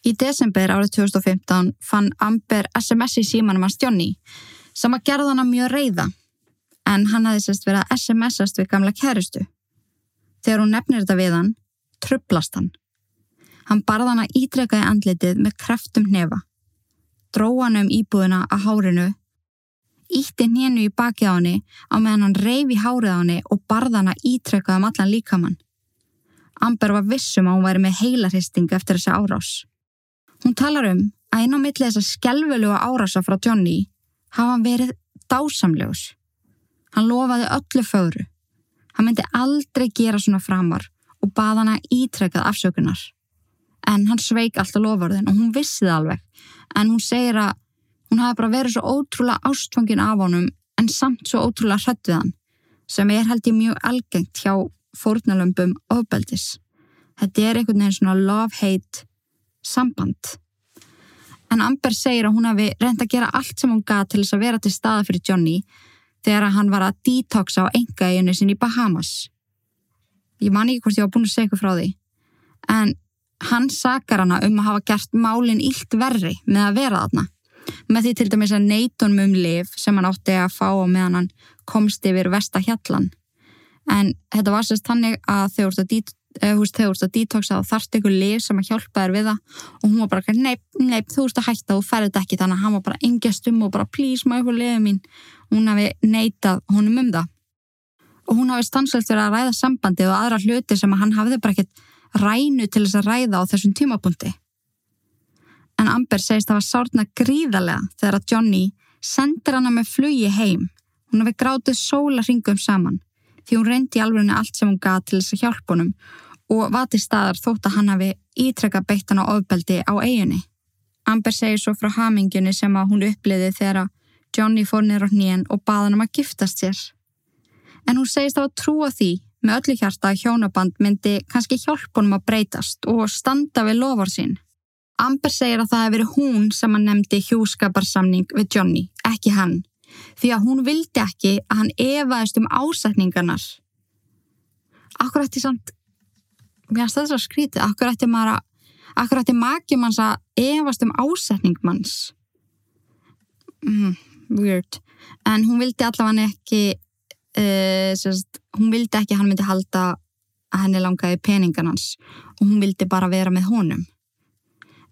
Í desember árið 2015 fann Amber SMS í símanum hans Johnny sem að gerða hana mjög reyða en hann hafði sérst verið að SMS-ast við gamla kærustu. Þegar hún nefnir þetta við hann, trublast hann. Hann barða hann að ítreka í andlitið með kreftum nefa. Dró hann um íbúðina að hárinu, ítti hennu í baki á henni á meðan hann reyfi hárið á henni og barða hann að ítreka um allan líkamann. Amber var vissum að hún væri með heilarhisting eftir þessi árás. Hún talar um að einn á milli þessa skjálfölu árása frá Johnny hafa hann verið dásamlegus. Hann lofaði öllu fögru. Hann myndi aldrei gera svona framar og baða hana ítrekkað afsökunar. En hann sveik alltaf lofarðin og hún vissi það alveg. En hún segir að hún hafi bara verið svo ótrúlega ástfangin af honum en samt svo ótrúlega hrætt við hann sem er held ég mjög algengt hjá fórnalömpum ofbeldis. Þetta er einhvern veginn svona love-hate samband. En Amber segir að hún hafi reynd að gera allt sem hún gað til þess að vera til staða fyrir Johnny þegar hann var að detoxa á engaeginu sinni í Bahamas. Ég man ekki hvort ég var búin að segja eitthvað frá því. En hann sakar hana um að hafa gert málinn ílt verri með að vera þarna. Með því til dæmis að neitunum um liv sem hann átti að fá á meðan hann komst yfir vestahjallan. En þetta var sérst þannig að þau voru að þú veist, þegar þú veist að detoxa þá þarfst ykkur lif sem að hjálpa þér við það. Og hún var bara, neip, neip, þú veist að hætta og ferði þetta ekki. Þannig að hann var bara engjast um og bara please maður ykkur lifið mín? Hún hafi neitað honum um það. Og hún hafi stanslegt verið að ræða sambandi og aðra hluti sem að hann hafiði bara ekkert rænu til þess að ræða á þessum tímapunkti. En Amber segist að það var sárna gríðarlega þegar að Johnny sendir hana með flugi heim. Hún hafi grátið sóla ringum saman því hún reyndi alveg allt sem hún gað til þess að hjálpa honum og vati staðar þótt að hann hafi ítrekka beitt hann á ofbeldi á eiginni. Amber segir svo frá hamingjunni sem að hún uppliði þegar Johnny fór nýra hnien og baða hann um að giftast sér. En hún segist á að trúa því með öllu hjarta að hjónaband myndi kannski hjálpa honum að breytast og standa við lofar sín. Amber segir að það hefur verið hún sem hann nefndi hjúskaparsamning við Johnny, ekki hann því að hún vildi ekki að hann evaðist um ásætningarnar. Akkur ætti samt, mér finnst þetta svo skrítið, akkur ætti maður að, akkur ætti makið manns að evast um ásætningmanns. Mm, weird. En hún vildi allavega ekki, uh, sérst, hún vildi ekki hann myndi halda að henni langaði peningarnans og hún vildi bara vera með honum.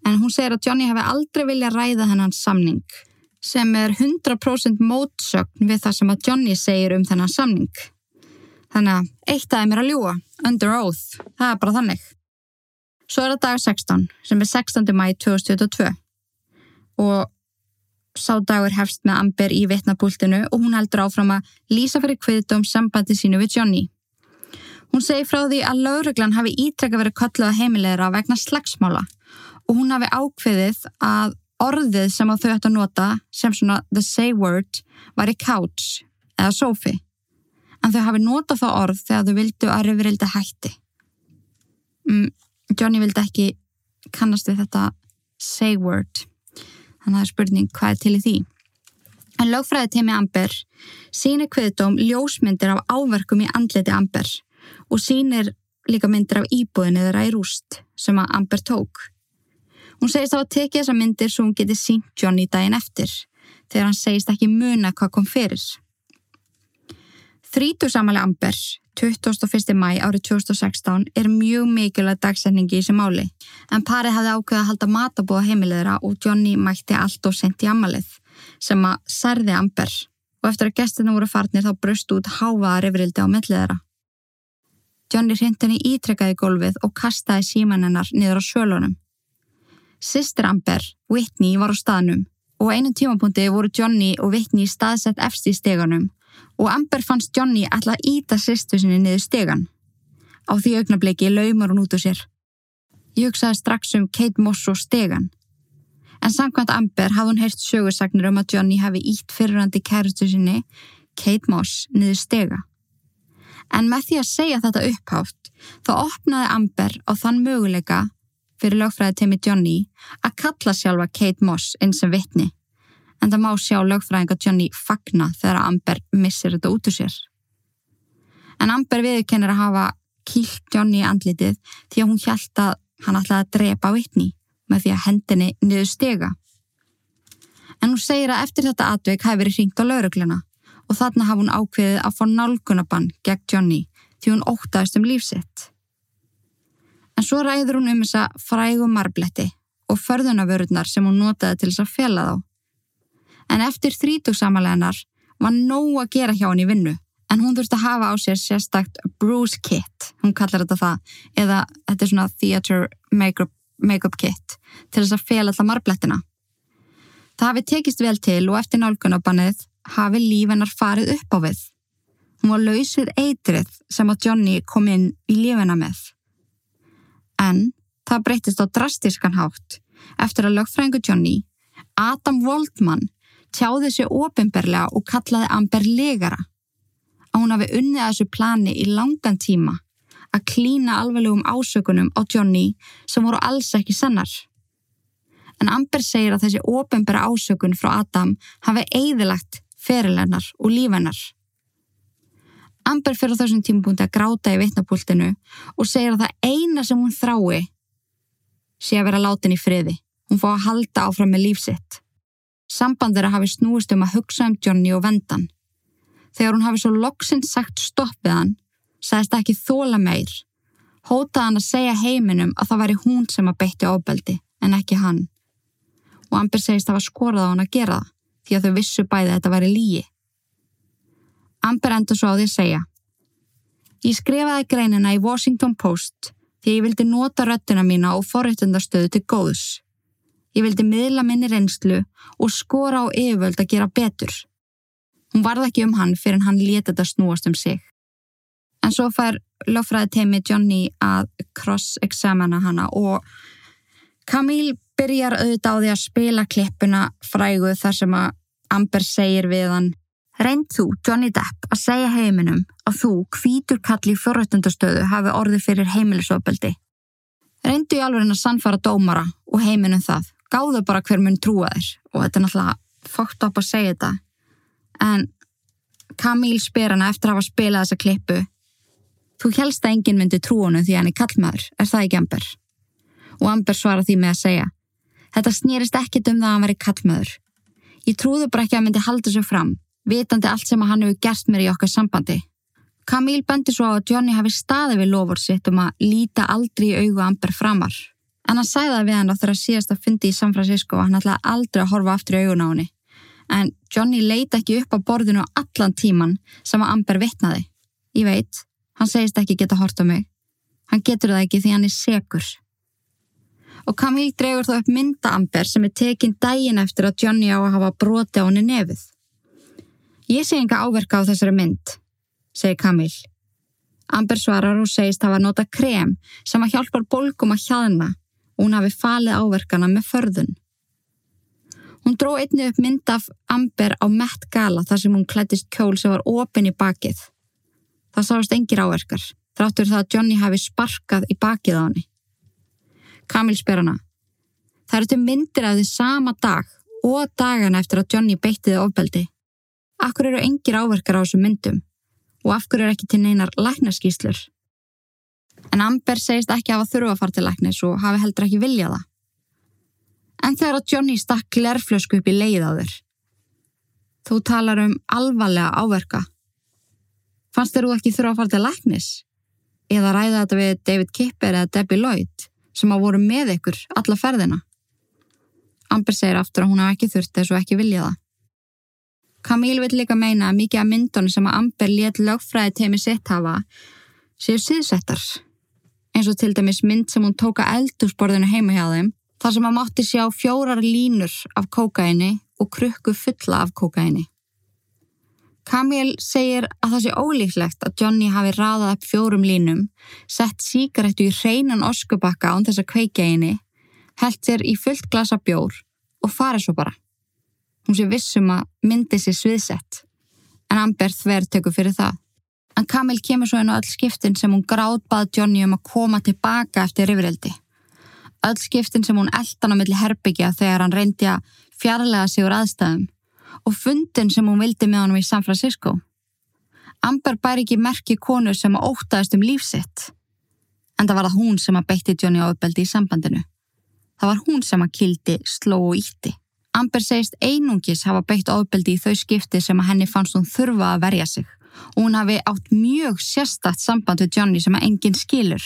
En hún segir að Johnny hefði aldrei viljað ræða hennan samning sem er 100% mótsögn við það sem að Johnny segir um þennan samning. Þannig að eitt aðeins er að ljúa, under oath, það er bara þannig. Svo er það dag 16, sem er 16. mæi 2022 og sá dagur hefst með Amber í vitnabúltinu og hún heldur áfram að lýsa fyrir kviðdóm sambandi sínu við Johnny. Hún segir frá því að lauruglan hafi ítrekka verið kölluð að heimilegra vegna slagsmála og hún hafi ákveðið að orðið sem þau ætti að nota sem svona the say word var í couch eða sofi en þau hafi notað það orð þegar þau vildu að reyfrildi hætti. Mm, Johnny vildi ekki kannast við þetta say word þannig að það er spurning hvað er til í því? En lögfræði teimi Amber sínir kviðdóm ljósmyndir af áverkum í andleti Amber og sínir líka myndir af íbúðinu þeirra í rúst sem að Amber tók. Hún segist á að tekið þessa myndir svo hún geti sínt Johnny daginn eftir þegar hann segist ekki muna hvað kom fyrir. Þrítursamali Amber, 21. mæ árið 2016 er mjög mikilvæg dagsendingi í þessi máli en parið hafði ákveðið að halda matabóða heimilegra og Johnny mætti allt og sent í amalið sem að særði Amber og eftir að gestina voru farnir þá bröst út hávaðar yfirildi á milliðra. Johnny hrind henni ítrekkaði gólfið og kastaði símanennar niður á sjölunum. Sistir Amber, Whitney, var á staðnum og einum tímapunkti voru Johnny og Whitney staðsett efst í steganum og Amber fannst Johnny alltaf að íta sýstu sinni niður stegan. Á því augnabliki laumar hún út úr sér. Ég hugsaði strax um Kate Moss og stegan. En samkvæmt Amber hafði hún heyrt sögursagnir um að Johnny hafi ítt fyrirrandi kærustu sinni, Kate Moss, niður stega. En með því að segja þetta upphátt, þá opnaði Amber á þann möguleika fyrir lögfræði teimi Johnny að kalla sjálfa Kate Moss eins sem vittni en það má sjá lögfræðinga Johnny fagna þegar Amber missir þetta út úr sér. En Amber viðkennir að hafa kýlt Johnny andlitið því að hún hjælt að hann ætlaði að drepa vittni með því að hendinni niður stega. En hún segir að eftir þetta atveik hafi verið hringt á laurugluna og þarna hafa hún ákveðið að fá nálgunabann gegn Johnny því hún ótaðist um lífsitt. En svo ræður hún um þessa frægu marbletti og förðunavörurnar sem hún notaði til þess að fjalla þá. En eftir þrítugsamaleganar var nóg að gera hjá henni vinnu en hún þurfti að hafa á sér sérstakt bruise kit, hún kallar þetta það, eða þetta er svona theater make-up make kit til þess að fjalla alltaf marblettina. Það hafi tekist vel til og eftir nálgunabannið hafi líf hennar farið upp á við. Hún var laus við eitrið sem að Johnny kom inn í lífena með. En það breytist á drastískan hátt eftir að lögfræðingu Johnny, Adam Waldman, tjáði sér ofinberlega og kallaði Amber legara. Að hún hafi unnið að þessu plani í langan tíma að klína alveglegum ásökunum á Johnny sem voru alls ekki sannar. En Amber segir að þessi ofinbera ásökun frá Adam hafi eigðilagt ferilennar og lífennar. Amber fyrir þessum tímpunkti að gráta í vitnapúltinu og segir að það eina sem hún þrái sé að vera látin í friði. Hún fá að halda áfram með lífsitt. Sambandir að hafi snúist um að hugsa um Johnny og vendan. Þegar hún hafi svo loksinn sagt stoppið hann, sagðist ekki þóla meir, Hótaði hann að segja heiminum að það væri hún sem að beitti ofbeldi en ekki hann. Og Amber segist að það var skorað á hann að gera það því að þau vissu bæði að þetta væri lígi. Amber endur svo á því að segja Ég skrifaði greinina í Washington Post því ég vildi nota röttina mína og forréttundastöðu til góðs. Ég vildi miðla minni reynslu og skora á yfirvöld að gera betur. Hún varði ekki um hann fyrir hann létið þetta snúast um sig. En svo fær löffræði teimi Johnny að cross-examina hana og Camille byrjar auðvitað á því að spila klippuna frægu þar sem að Amber segir við hann Reynd þú, Johnny Depp, að segja heiminum að þú, hvítur kalli í fjórrættundastöðu, hafi orði fyrir heimilisofbeldi. Reyndu í alveg að sannfara dómara og heiminum það. Gáðu bara hver mun trúa þér og þetta er náttúrulega fókt upp að segja þetta. En Camille spyr hana eftir að hafa spilað þessa klippu. Þú helst að enginn myndi trúa hann því hann er kallmaður, er það ekki Amber? Og Amber svara því með að segja. Þetta snýrist ekkit um það að hann veri kallmaður. Ég trúðu bara ekki að hann myndi halda svo fram vitandi allt sem hann hefur gert mér í okkar sambandi. Camille bendi svo á að Johnny hafi staði við lofur sitt um að líta aldrei í augu Amber framar. En hann sæði það við hann á þeirra síðast að fundi í San Francisco og hann ætlaði aldrei að horfa aftur í augun á henni. En Johnny leita ekki upp á borðinu allan tíman sem að Amber vittnaði. Ég veit, hann segist ekki geta hort á mig. Hann getur það ekki því hann er segur. Og Camille dregur þá upp mynda Amber sem er tekinn dægin eftir að Johnny á að hafa broti á henni nefið. Ég sé enga áverka á þessari mynd, segir Kamil. Amber svarar og segist hafa nota krem sem að hjálpar bolgum að hjaðna hún hafi falið áverkana með förðun. Hún dró einni upp mynd af Amber á Met Gala þar sem hún klættist kjól sem var opinn í bakið. Það sást engir áverkar, þráttur það að Johnny hafi sparkað í bakið á henni. Kamil spyr hana. Það eru til myndir af því sama dag og dagana eftir að Johnny beittiði ofbeldi. Akkur eru engir áverkar á þessum myndum og af hverju er ekki til neinar læknarskíslur? En Amber segist ekki hafa þurfa að fara til læknis og hafi heldur ekki viljað það. En þegar að Johnny stakk lerflösku upp í leið á þér. Þú talar um alvarlega áverka. Fannst þér þú ekki þurfa að fara til læknis? Eða ræða þetta við David Kipper eða Debbie Lloyd sem að voru með ykkur alla ferðina? Amber segir aftur að hún hafa ekki þurft þess og ekki viljað það. Camille vil líka meina að mikið af myndunum sem að Amber létt lögfræði teimi sitt hafa séu síðsettar. Eins og til dæmis mynd sem hún tóka eldursporðinu heima hjá þeim þar sem að mátti sjá fjórar línur af kókaini og krukku fulla af kókaini. Camille segir að það sé ólíklegt að Johnny hafi raðað upp fjórum línum, sett síkarettu í hreinan oskubakka án þess að kveika eini, held sér í fullt glasa bjór og farið svo bara hún sé vissum að myndi sér sviðsett. En Amber þver tekur fyrir það. En Camille kemur svo inn á öll skiptin sem hún gráðbað Johnny um að koma tilbaka eftir rifrildi. Öll skiptin sem hún eldan á milli herbyggja þegar hann reyndi að fjarlæga sig úr aðstæðum og fundin sem hún vildi með honum í San Francisco. Amber bær ekki merki konur sem að ótaðist um lífsitt. En það var það hún sem að beitti Johnny á uppeldi í sambandinu. Það var hún sem að kildi, sló og ítti. Amber segist einungis hafa beitt ofbeldi í þau skipti sem að henni fannst hún þurfa að verja sig og hún hafi átt mjög sérstatt samband við Johnny sem að enginn skilur,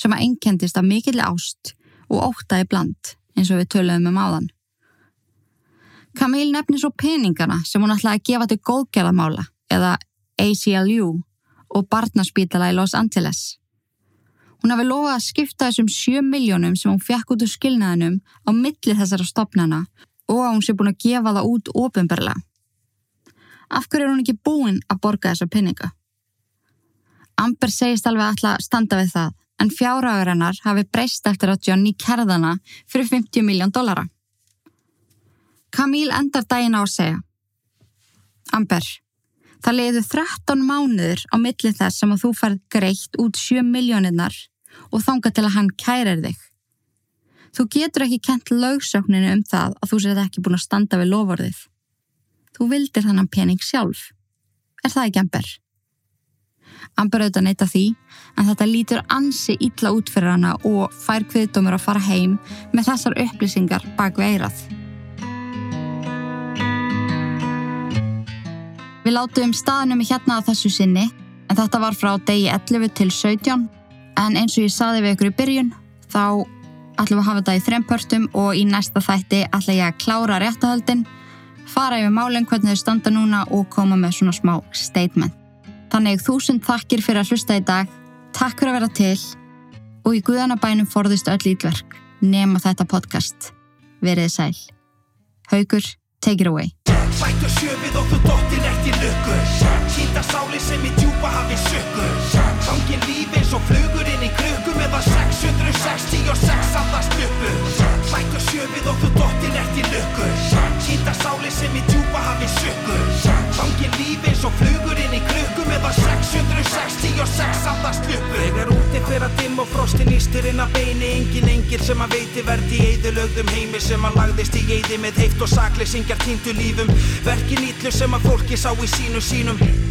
sem að ennkendist af mikilli ást og ótaði bland eins og við töluðum um áðan. Camille nefnir svo peningana sem hún ætlaði að gefa til góðgerðamála eða ACLU og barnaspítala í Los Angeles. Hún hafi lofað að skipta þessum 7 miljónum sem hún fekk út úr skilnaðinum á milli þessara stopnana og að hún sé búin að gefa það út ofinberlega. Af hverju er hún ekki búin að borga þessa pinninga? Amber segist alveg alltaf að standa við það en fjárhagur hennar hafi breyst eftir að Johnny kerðana fyrir 50 miljón dollara. Camille endar daginn á að segja Amber, það leiðu 13 mánuður á millin þess sem að þú færð greitt út 7 miljónirnar og þánga til að hann kærir þig. Þú getur ekki kent laugsökninu um það að þú séð ekki búin að standa við lofórðið. Þú vildir þannan pening sjálf. Er það ekki Amber? Amber auðvitað neyta því, en þetta lítur ansi ítla út fyrir hana og fær kviðdómur að fara heim með þessar upplýsingar bak við eirað. Við látum staðnum í hérna að þessu sinni, en þetta var frá degi 11 til 17 En eins og ég saði við ykkur í byrjun, þá ætlum við að hafa þetta í þrempörtum og í næsta þætti ætla ég að klára réttahöldin, fara yfir málinn hvernig þau standa núna og koma með svona smá statement. Þannig þúsund takkir fyrir að hlusta í dag, takk fyrir að vera til og í Guðanabænum forðist öll ítverk, nema þetta podcast. Verið sæl. Haugur, take it away. Sættu sjöfið og þú dottir eftir lukku. Sýnda sáli sem í djúpa hafi sökku Gangin líf eins og flugur inn í krukku Meðan 666 andast uppu Sættu sjöfið og þú dottir eftir lukku. Sýnda sáli sem í djúpa hafi sökku Gangin líf eins og flugur inn í krukku Meðan 666 andast uppu Þegar úti fyrir að dimm og frostin ístir inn að beini. Engin engil sem að veiti verði í eðulögðum heimi Sem að lagðist í eði með heift og sakleysingjar týndu lífum Verkin ítlu sem að fólki sá í sínu sínum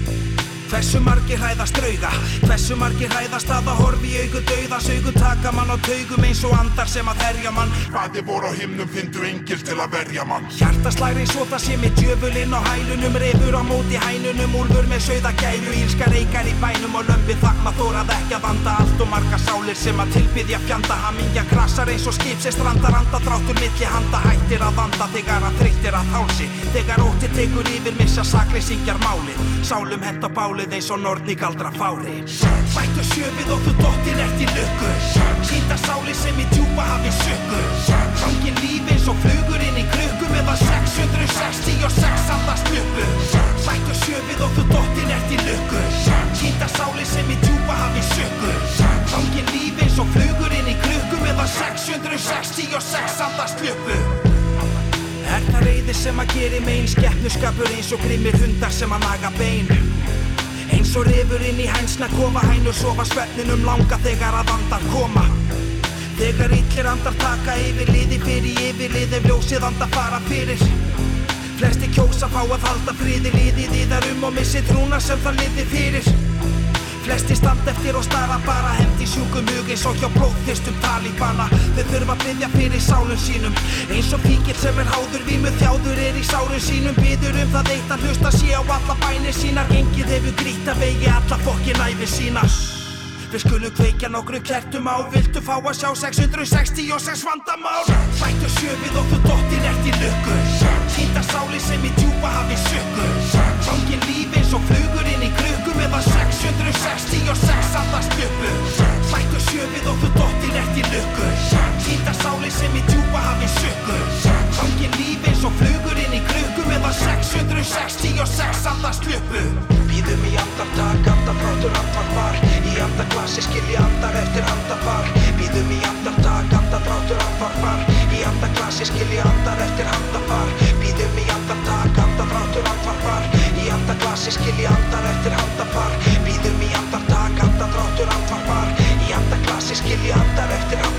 Hversu margir hræðast drauga? Hversu margir hræðast að að horfi í augu dauðas Augu taka mann á taugum eins og andar sem að herja mann. Hvaði voru á himnum fyndu engil til að verja mann. Hjartaslæri svo það sé með djöfulinn á hælunum Refur á móti hænunum, úlfur með sögða gæru Ílska reykar í bænum og lömpi þakma þórað ekki að vanda. Allt og marga sálir sem að tilbyðja fjanda Hamingja krasar eins og skip sem strandar anda Þráttur milli handa hættir að vanda Þegar að þreyttir að hálsi. Þegar ótti tekur yfir missa sakleysingjar málið eins og nortni galdra fári. Sættu sjöfið og þú dottir eftir lukku. Sýnda sáli sem í djúpa hafi sökku Gangin líf eins og flugur inn í krukku Meðan 666 andast uppu Sættu sjöfið og þú dottir eftir lukku. Sýnda sáli sem í djúpa hafi sökku Gangin líf eins og flugur inn í krukku Meðan 666 andast uppu Er það reyði sem að geri megin Skeppnuskapur eins og grimmir hundar sem að naga bein Og rifur inn í hænsna kofa hænur sofa. Svefninum langa þegar að andar koma. Þegar illir andar taka yfir liði fyrir yfirlið ef ljósið andar fara fyrir. Flesti kjósa fá að halda friði liðið í þar um og missi trúna sem það liði fyrir Flesti standa eftir og stara bara hefndi sjúkum hug eins og hjá blóðþyrstum talíbana Þau þurfa að byggja fyrir sálum sínum. Eins og fíkil sem er háður vímu þjáður er í sálum sínum. Byður um það eitt að hlusta sé á alla bænir sínar. Engið hefur grýtt að vegi alla fokkin æfi sína. Við skulum kveikja nokkru kertum á. Viltu fá að sjá 666 vandamál? Sættu sjöfið og þú dottir eftir lukku. Sýnda sáli sem í djúpa hafi sökku Gangin líf eins og flugur nema 666 allast hljöpu Hlættu sjöfið og þú dottir eftir lukku. Týta sáli sem í djúpa hafi sökku Hangi lífi eins og flugur inn í krukku meðan 666 allast hljöpu Býðum í andartak, andarprátur, andarpar Í andarklassi skilji andar eftir andapar Býðum í andartak, andarprátur, andarpar Í andarklassi skilji andar eftir andapar Býðum í andartak, andarprátur, andarpar kassi skilji andar eftir handafar Býðum í andartak, andadráttur andvarpar. Í andaglassi skilji andar eftir handafar